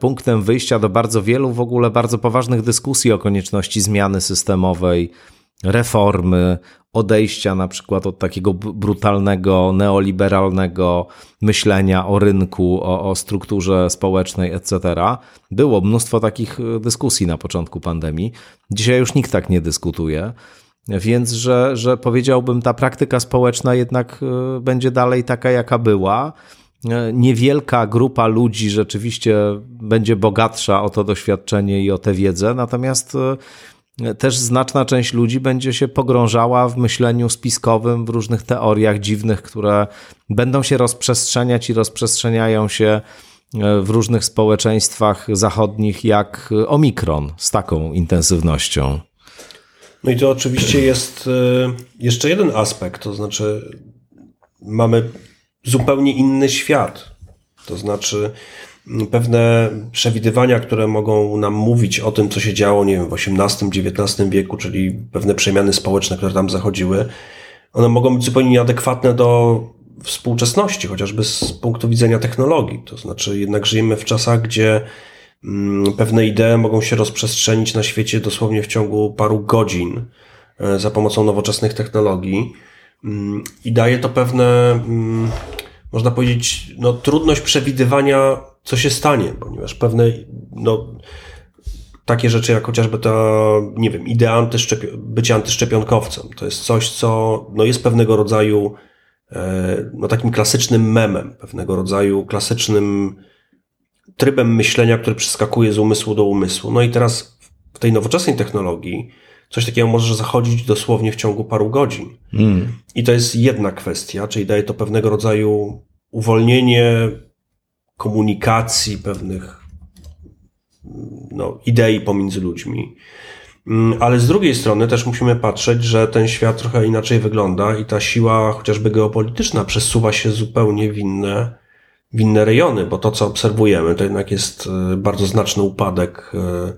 punktem wyjścia do bardzo wielu w ogóle bardzo poważnych dyskusji o konieczności zmiany systemowej, reformy, odejścia na przykład od takiego brutalnego, neoliberalnego myślenia o rynku, o, o strukturze społecznej, etc. Było mnóstwo takich e, dyskusji na początku pandemii. Dzisiaj już nikt tak nie dyskutuje. Więc, że, że powiedziałbym, ta praktyka społeczna jednak e, będzie dalej taka, jaka była. E, niewielka grupa ludzi rzeczywiście będzie bogatsza o to doświadczenie i o tę wiedzę, natomiast też znaczna część ludzi będzie się pogrążała w myśleniu spiskowym, w różnych teoriach dziwnych, które będą się rozprzestrzeniać i rozprzestrzeniają się e, w różnych społeczeństwach zachodnich, jak omikron, z taką intensywnością. No i to oczywiście jest e, jeszcze jeden aspekt, to znaczy mamy zupełnie inny świat. To znaczy, pewne przewidywania, które mogą nam mówić o tym, co się działo, nie wiem, w XVIII, XIX wieku, czyli pewne przemiany społeczne, które tam zachodziły, one mogą być zupełnie nieadekwatne do współczesności, chociażby z punktu widzenia technologii. To znaczy, jednak żyjemy w czasach, gdzie mm, pewne idee mogą się rozprzestrzenić na świecie dosłownie w ciągu paru godzin e, za pomocą nowoczesnych technologii. Mm, I daje to pewne, mm, można powiedzieć, no, trudność przewidywania co się stanie, ponieważ pewne, no, takie rzeczy jak chociażby ta, nie wiem, idea antyszczepi bycia antyszczepionkowcem, to jest coś, co no, jest pewnego rodzaju e, no, takim klasycznym memem, pewnego rodzaju klasycznym trybem myślenia, który przeskakuje z umysłu do umysłu. No i teraz w tej nowoczesnej technologii coś takiego może zachodzić dosłownie w ciągu paru godzin. Mm. I to jest jedna kwestia, czyli daje to pewnego rodzaju uwolnienie komunikacji, pewnych no, idei pomiędzy ludźmi. Mm, ale z drugiej strony też musimy patrzeć, że ten świat trochę inaczej wygląda i ta siła chociażby geopolityczna przesuwa się zupełnie w inne, w inne rejony, bo to, co obserwujemy, to jednak jest e, bardzo znaczny upadek e,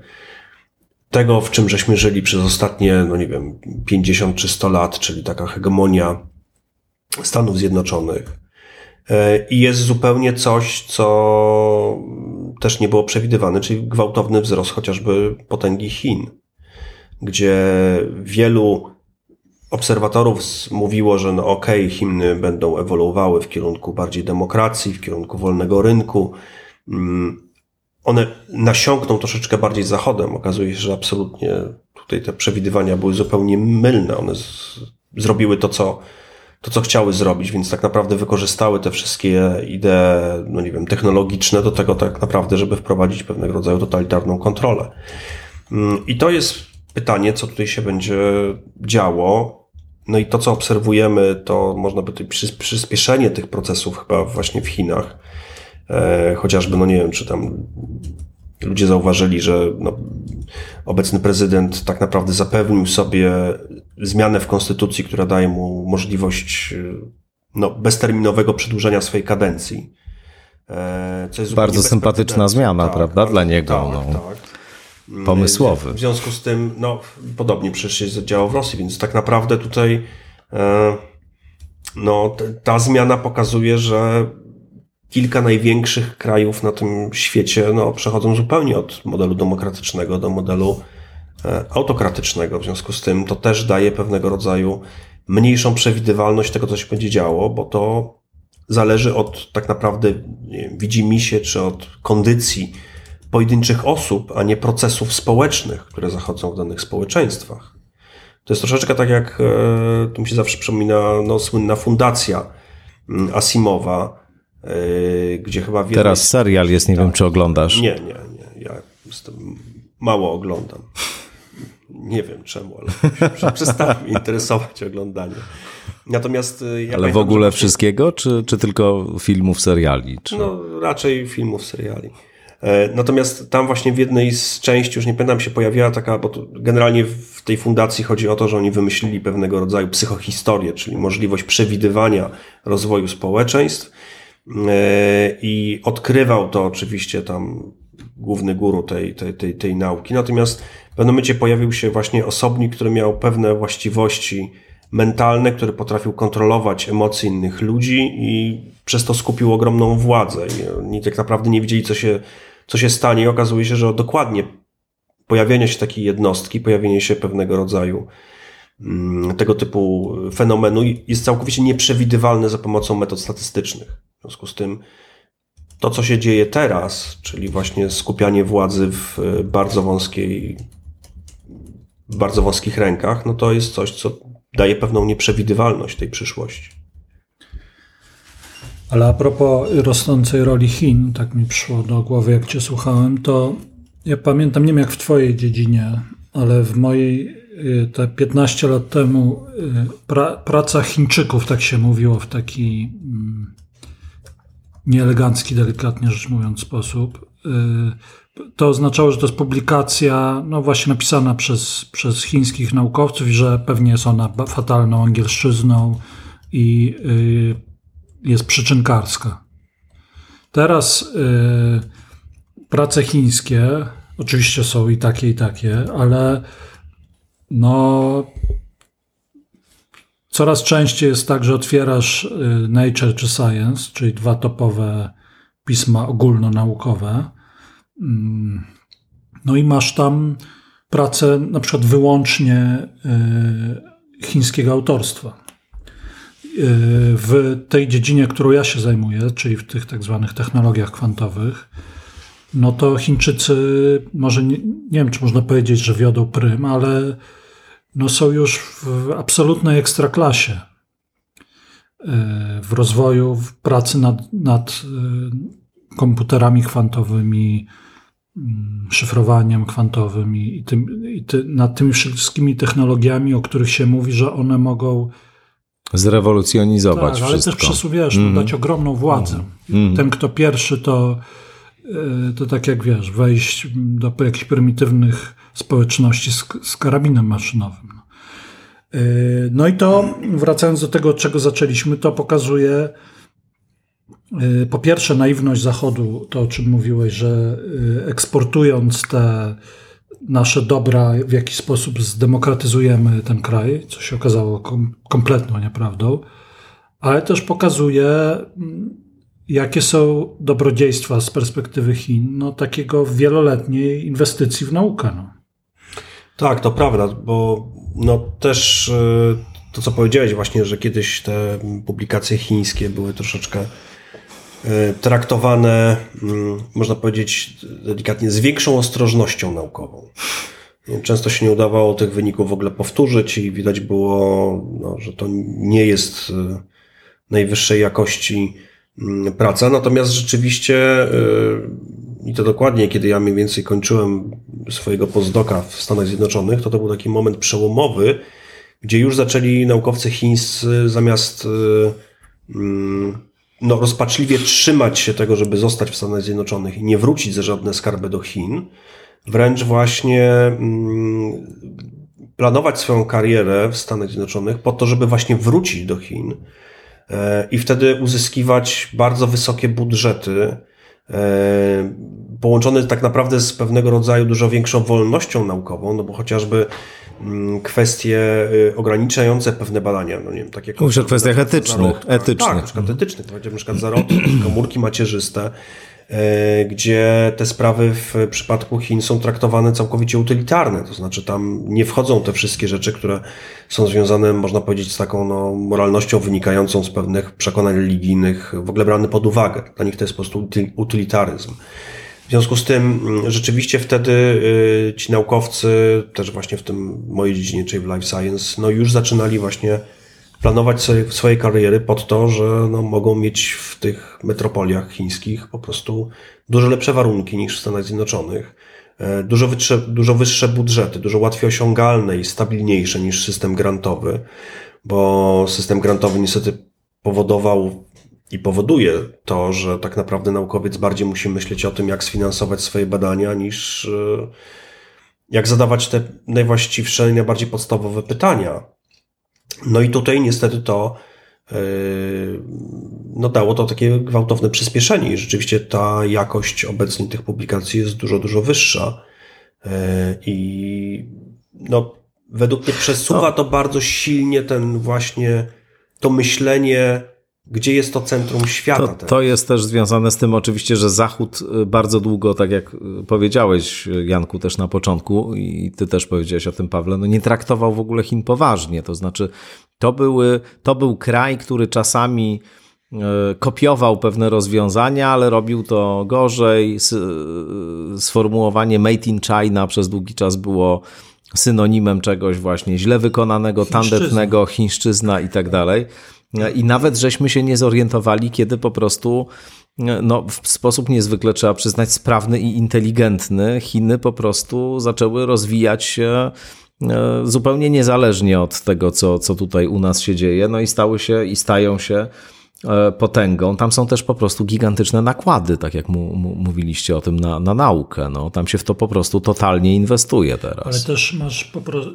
tego, w czym żeśmy żyli przez ostatnie, no nie wiem, 50 czy 100 lat, czyli taka hegemonia Stanów Zjednoczonych. E, I jest zupełnie coś, co też nie było przewidywane, czyli gwałtowny wzrost chociażby potęgi Chin, gdzie wielu obserwatorów mówiło, że no okej, okay, Chiny będą ewoluowały w kierunku bardziej demokracji, w kierunku wolnego rynku. Mm, one nasiąkną troszeczkę bardziej zachodem. Okazuje się, że absolutnie tutaj te przewidywania były zupełnie mylne. One z, zrobiły to, co to, co chciały zrobić, więc tak naprawdę wykorzystały te wszystkie idee, no nie wiem, technologiczne do tego tak naprawdę, żeby wprowadzić pewnego rodzaju totalitarną kontrolę. Mm, I to jest pytanie, co tutaj się będzie działo. No i to, co obserwujemy, to można by przyspieszenie tych procesów chyba właśnie w Chinach. E, chociażby, no nie wiem, czy tam ludzie zauważyli, że no, obecny prezydent tak naprawdę zapewnił sobie zmianę w konstytucji, która daje mu możliwość no, bezterminowego przedłużenia swojej kadencji. E, co jest Bardzo sympatyczna zmiana, tak, prawda, tak, dla niego. Tak, no. tak. Pomysłowy. W związku z tym, no, podobnie przecież się działo w Rosji, więc tak naprawdę tutaj e, no, ta zmiana pokazuje, że kilka największych krajów na tym świecie no, przechodzą zupełnie od modelu demokratycznego do modelu e, autokratycznego. W związku z tym to też daje pewnego rodzaju mniejszą przewidywalność tego, co się będzie działo, bo to zależy od tak naprawdę widzimy się, czy od kondycji pojedynczych osób, a nie procesów społecznych, które zachodzą w danych społeczeństwach. To jest troszeczkę tak jak, e, tu mi się zawsze przypomina no, słynna fundacja mm, Asimowa, gdzie chyba... Teraz serial jest, nie tak. wiem czy oglądasz. Nie, nie, nie. Ja mało oglądam. Nie wiem czemu, ale przestałem interesować oglądaniem. Natomiast ja Ale w ogóle wszystkiego, czy, czy tylko filmów, seriali? Czy... No raczej filmów, seriali. E, natomiast tam właśnie w jednej z części, już nie pamiętam, się pojawiła taka, bo generalnie w tej fundacji chodzi o to, że oni wymyślili pewnego rodzaju psychohistorię, czyli możliwość przewidywania rozwoju społeczeństw i odkrywał to oczywiście tam główny guru tej, tej, tej, tej nauki. Natomiast w pewnym momencie pojawił się właśnie osobnik, który miał pewne właściwości mentalne, który potrafił kontrolować emocje innych ludzi i przez to skupił ogromną władzę. I oni tak naprawdę nie wiedzieli, co się co się stanie i okazuje się, że dokładnie pojawienie się takiej jednostki, pojawienie się pewnego rodzaju mm, tego typu fenomenu jest całkowicie nieprzewidywalne za pomocą metod statystycznych. W związku z tym to, co się dzieje teraz, czyli właśnie skupianie władzy w bardzo wąskiej, w bardzo wąskich rękach, no to jest coś, co daje pewną nieprzewidywalność tej przyszłości. Ale a propos rosnącej roli Chin, tak mi przyszło do głowy, jak Cię słuchałem, to ja pamiętam, nie wiem jak w Twojej dziedzinie, ale w mojej y, te 15 lat temu y, pra, praca Chińczyków, tak się mówiło, w taki mm, nieelegancki, delikatnie rzecz mówiąc, sposób. Y, to oznaczało, że to jest publikacja, no właśnie napisana przez, przez chińskich naukowców i że pewnie jest ona fatalną angielszczyzną i jest przyczynkarska. Teraz y, prace chińskie oczywiście są i takie, i takie, ale no coraz częściej jest tak, że otwierasz y, Nature czy Science, czyli dwa topowe pisma ogólnonaukowe. Mm, no i masz tam pracę na przykład wyłącznie y, chińskiego autorstwa w tej dziedzinie, którą ja się zajmuję, czyli w tych tak zwanych technologiach kwantowych, no to Chińczycy, może nie, nie wiem, czy można powiedzieć, że wiodą prym, ale no są już w absolutnej ekstraklasie e, w rozwoju, w pracy nad, nad e, komputerami kwantowymi, mm, szyfrowaniem kwantowym i, tym, i ty, nad tymi wszystkimi technologiami, o których się mówi, że one mogą Zrewolucjonizować tak, wszystko. ale też przesuwiesz, mm. dać ogromną władzę. Mm. Ten, kto pierwszy, to, to tak jak wiesz, wejść do jakichś prymitywnych społeczności z, z karabinem maszynowym. E, no i to, wracając do tego, od czego zaczęliśmy, to pokazuje e, po pierwsze naiwność Zachodu, to o czym mówiłeś, że eksportując te nasze dobra w jakiś sposób zdemokratyzujemy ten kraj, co się okazało kom kompletną nieprawdą, ale też pokazuje, jakie są dobrodziejstwa z perspektywy Chin, no, takiego wieloletniej inwestycji w naukę. No. Tak, to prawda, bo no, też y, to, co powiedziałeś właśnie, że kiedyś te publikacje chińskie były troszeczkę E, traktowane, mm, można powiedzieć delikatnie, z większą ostrożnością naukową. Często się nie udawało tych wyników w ogóle powtórzyć i widać było, no, że to nie jest e, najwyższej jakości praca. Natomiast rzeczywiście, e, i to dokładnie, kiedy ja mniej więcej kończyłem swojego postdoka w Stanach Zjednoczonych, to to był taki moment przełomowy, gdzie już zaczęli naukowcy chińscy zamiast mm, no, rozpaczliwie trzymać się tego, żeby zostać w Stanach Zjednoczonych i nie wrócić za żadne skarby do Chin, wręcz właśnie mm, planować swoją karierę w Stanach Zjednoczonych po to, żeby właśnie wrócić do Chin i wtedy uzyskiwać bardzo wysokie budżety, e, połączone tak naprawdę z pewnego rodzaju dużo większą wolnością naukową, no bo chociażby Mm, kwestie y, ograniczające pewne badania. No nie wiem, takie Mówisz o kwestiach etycznych. etycznych. Tak, na przykład etycznych. To będzie na przykład zarodki, komórki macierzyste, gdzie te sprawy w przypadku Chin są traktowane całkowicie utylitarne, to znaczy tam nie wchodzą te wszystkie rzeczy, które są związane, można powiedzieć, z taką no, moralnością wynikającą z pewnych przekonań religijnych, w ogóle brane pod uwagę. Dla nich to jest po prostu utylitaryzm. W związku z tym mm, rzeczywiście wtedy y, ci naukowcy, też właśnie w tym mojej dziedzinie, czyli w life science, no już zaczynali właśnie planować sobie swoje kariery pod to, że no mogą mieć w tych metropoliach chińskich po prostu dużo lepsze warunki niż w Stanach Zjednoczonych, e, dużo, wyższe, dużo wyższe budżety, dużo łatwiej osiągalne i stabilniejsze niż system grantowy. bo system grantowy niestety powodował i powoduje to, że tak naprawdę naukowiec bardziej musi myśleć o tym, jak sfinansować swoje badania, niż e, jak zadawać te najwłaściwsze i najbardziej podstawowe pytania. No i tutaj niestety to e, no dało to takie gwałtowne przyspieszenie i rzeczywiście ta jakość obecnie tych publikacji jest dużo, dużo wyższa. E, I no, według mnie przesuwa no. to bardzo silnie ten właśnie to myślenie gdzie jest to centrum świata. To, to, jest też związane z tym oczywiście, że Zachód y, bardzo długo, tak jak y, powiedziałeś Janku też na początku i ty też powiedziałeś o tym Pawle, no nie traktował w ogóle Chin poważnie. To znaczy to, były, to był kraj, który czasami y, kopiował pewne rozwiązania, ale robił to gorzej. Sformułowanie made in China przez długi czas było synonimem czegoś właśnie źle wykonanego, tandetnego, chińszczyzna i tak dalej. I nawet żeśmy się nie zorientowali, kiedy po prostu no, w sposób niezwykle trzeba przyznać sprawny i inteligentny Chiny po prostu zaczęły rozwijać się e, zupełnie niezależnie od tego, co, co tutaj u nas się dzieje, no i stały się i stają się e, potęgą. Tam są też po prostu gigantyczne nakłady, tak jak mu, mu, mówiliście o tym, na, na naukę. No, tam się w to po prostu totalnie inwestuje teraz. Ale też masz po prostu,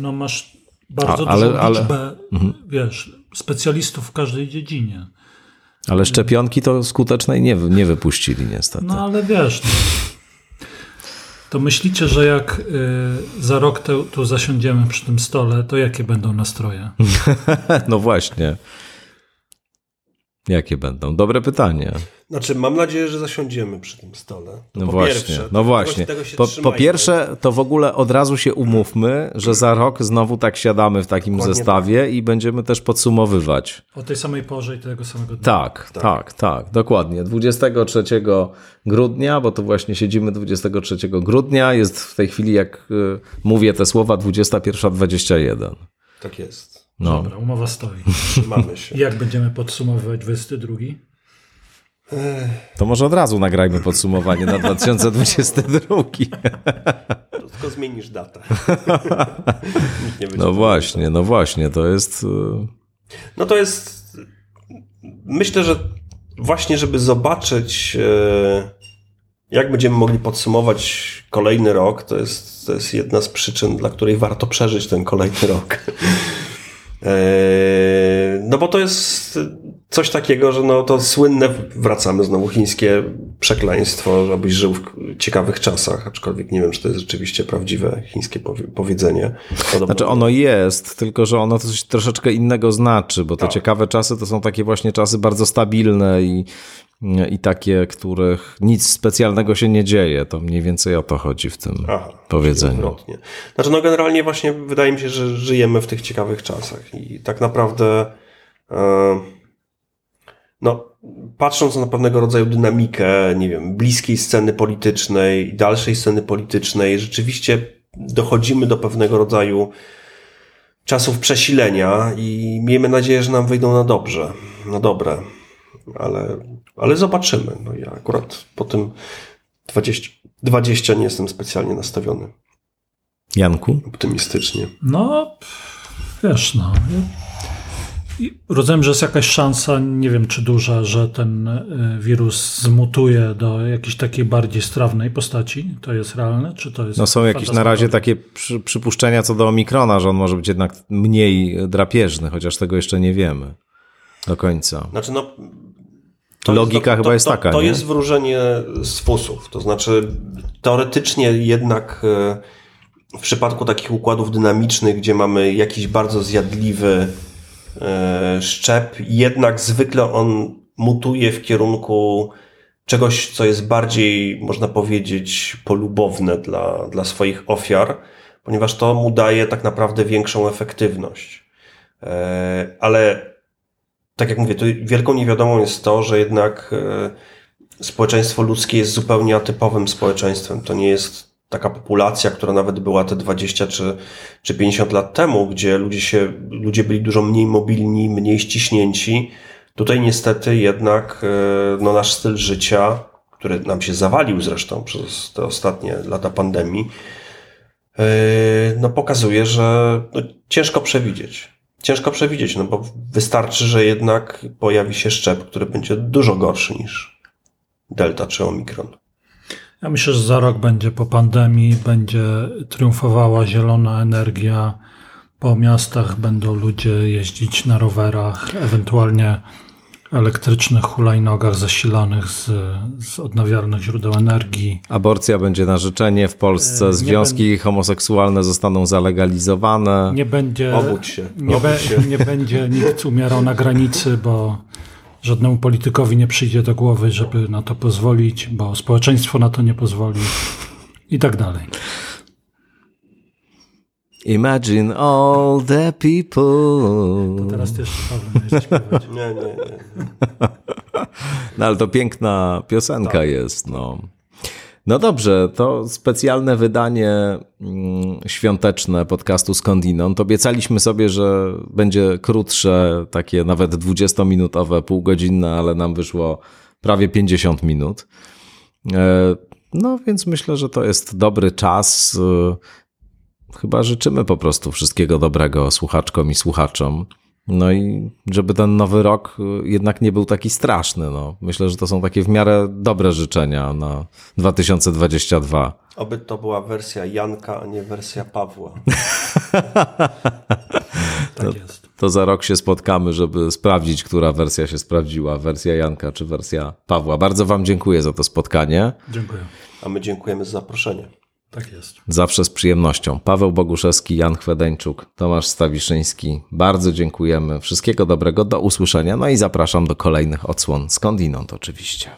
no masz bardzo A, ale, dużą ale, liczbę, mhm. wiesz, specjalistów w każdej dziedzinie. Ale szczepionki to skutecznej nie, nie wypuścili niestety. No ale wiesz, no, to myślicie, że jak y, za rok te, tu zasiądziemy przy tym stole, to jakie będą nastroje? no właśnie. Jakie będą? Dobre pytanie. Znaczy, mam nadzieję, że zasiądziemy przy tym stole. To no po właśnie, pierwsze, no właśnie. Po, po, pierwsze, to w ogóle od razu się umówmy, że za rok znowu tak siadamy w takim Dokładnie zestawie tak. i będziemy też podsumowywać. O tej samej porze i tego samego dnia. Tak, tak, tak, tak, dokładnie. 23 grudnia, bo to właśnie siedzimy 23 grudnia, jest w tej chwili, jak y, mówię te słowa, 21.21. Tak jest. No. Dobra, umowa stoi. Trzymamy się. Jak będziemy podsumowywać 22? To może od razu nagrajmy podsumowanie na 2022. Tylko zmienisz datę. no właśnie, no właśnie, to jest. Y, no to jest. Myślę, że właśnie, żeby zobaczyć, y, jak będziemy mogli podsumować kolejny rok, to jest, to jest jedna z przyczyn, dla której warto przeżyć ten kolejny rok. Eee, no bo to jest coś takiego, że no to słynne, wracamy znowu, chińskie przekleństwo, żebyś żył w ciekawych czasach, aczkolwiek nie wiem, czy to jest rzeczywiście prawdziwe chińskie powiedzenie. Podobno znaczy ono jest, tylko że ono coś troszeczkę innego znaczy, bo te tak. ciekawe czasy to są takie właśnie czasy bardzo stabilne i i takie, których nic specjalnego się nie dzieje. To mniej więcej o to chodzi w tym Aha, powiedzeniu. Odwrotnie. Znaczy, no generalnie właśnie wydaje mi się, że żyjemy w tych ciekawych czasach i tak naprawdę e, no, patrząc na pewnego rodzaju dynamikę, nie wiem, bliskiej sceny politycznej dalszej sceny politycznej, rzeczywiście dochodzimy do pewnego rodzaju czasów przesilenia i miejmy nadzieję, że nam wyjdą na dobrze, na dobre ale, ale zobaczymy. No ja akurat po tym 20, 20 nie jestem specjalnie nastawiony. Janku? Optymistycznie. No, wiesz, no. Rozumiem, że jest jakaś szansa, nie wiem czy duża, że ten e, wirus zmutuje do jakiejś takiej bardziej strawnej postaci. To jest realne? Czy to jest no są jakieś na razie takie przy, przypuszczenia co do Omikrona, że on może być jednak mniej drapieżny, chociaż tego jeszcze nie wiemy do końca. Znaczy, no, to Logika jest, to, chyba jest to, taka. To nie? jest wróżenie z fusów. To znaczy, teoretycznie jednak e, w przypadku takich układów dynamicznych, gdzie mamy jakiś bardzo zjadliwy e, szczep, jednak zwykle on mutuje w kierunku czegoś, co jest bardziej, można powiedzieć, polubowne dla, dla swoich ofiar, ponieważ to mu daje tak naprawdę większą efektywność. E, ale tak jak mówię, to wielką niewiadomą jest to, że jednak e, społeczeństwo ludzkie jest zupełnie atypowym społeczeństwem. To nie jest taka populacja, która nawet była te 20 czy, czy 50 lat temu, gdzie ludzie, się, ludzie byli dużo mniej mobilni, mniej ściśnięci. Tutaj niestety jednak e, no, nasz styl życia, który nam się zawalił zresztą przez te ostatnie lata pandemii, e, no, pokazuje, że no, ciężko przewidzieć Ciężko przewidzieć, no bo wystarczy, że jednak pojawi się szczep, który będzie dużo gorszy niż Delta czy Omikron. Ja myślę, że za rok będzie po pandemii, będzie triumfowała zielona energia. Po miastach będą ludzie jeździć na rowerach, ewentualnie elektrycznych hulajnogach zasilanych z, z odnawialnych źródeł energii. Aborcja będzie na życzenie w Polsce, e, związki homoseksualne zostaną zalegalizowane. Nie będzie, Obudź się. Nie, Obudź be, się. nie będzie nikt umierał na granicy, bo żadnemu politykowi nie przyjdzie do głowy, żeby na to pozwolić, bo społeczeństwo na to nie pozwoli i tak dalej. Imagine all the people. To teraz też Paweł śpiewać. Nie, nie, nie. No ale to piękna piosenka tak. jest, no. No dobrze, to specjalne wydanie mm, świąteczne podcastu Skądinąd. Obiecaliśmy sobie, że będzie krótsze, takie nawet 20-minutowe, półgodzinne, ale nam wyszło prawie 50 minut. E, no więc myślę, że to jest dobry czas. Chyba życzymy po prostu wszystkiego dobrego słuchaczkom i słuchaczom. No i żeby ten nowy rok y, jednak nie był taki straszny. No. Myślę, że to są takie w miarę dobre życzenia na 2022. Oby to była wersja Janka, a nie wersja Pawła. tak no, jest. To za rok się spotkamy, żeby sprawdzić, która wersja się sprawdziła, wersja Janka czy wersja Pawła. Bardzo Wam dziękuję za to spotkanie. Dziękuję. A my dziękujemy za zaproszenie. Tak jest. Zawsze z przyjemnością. Paweł Boguszewski, Jan Chwedeńczuk, Tomasz Stawiszyński. Bardzo dziękujemy. Wszystkiego dobrego, do usłyszenia. No i zapraszam do kolejnych odsłon skądinąd oczywiście.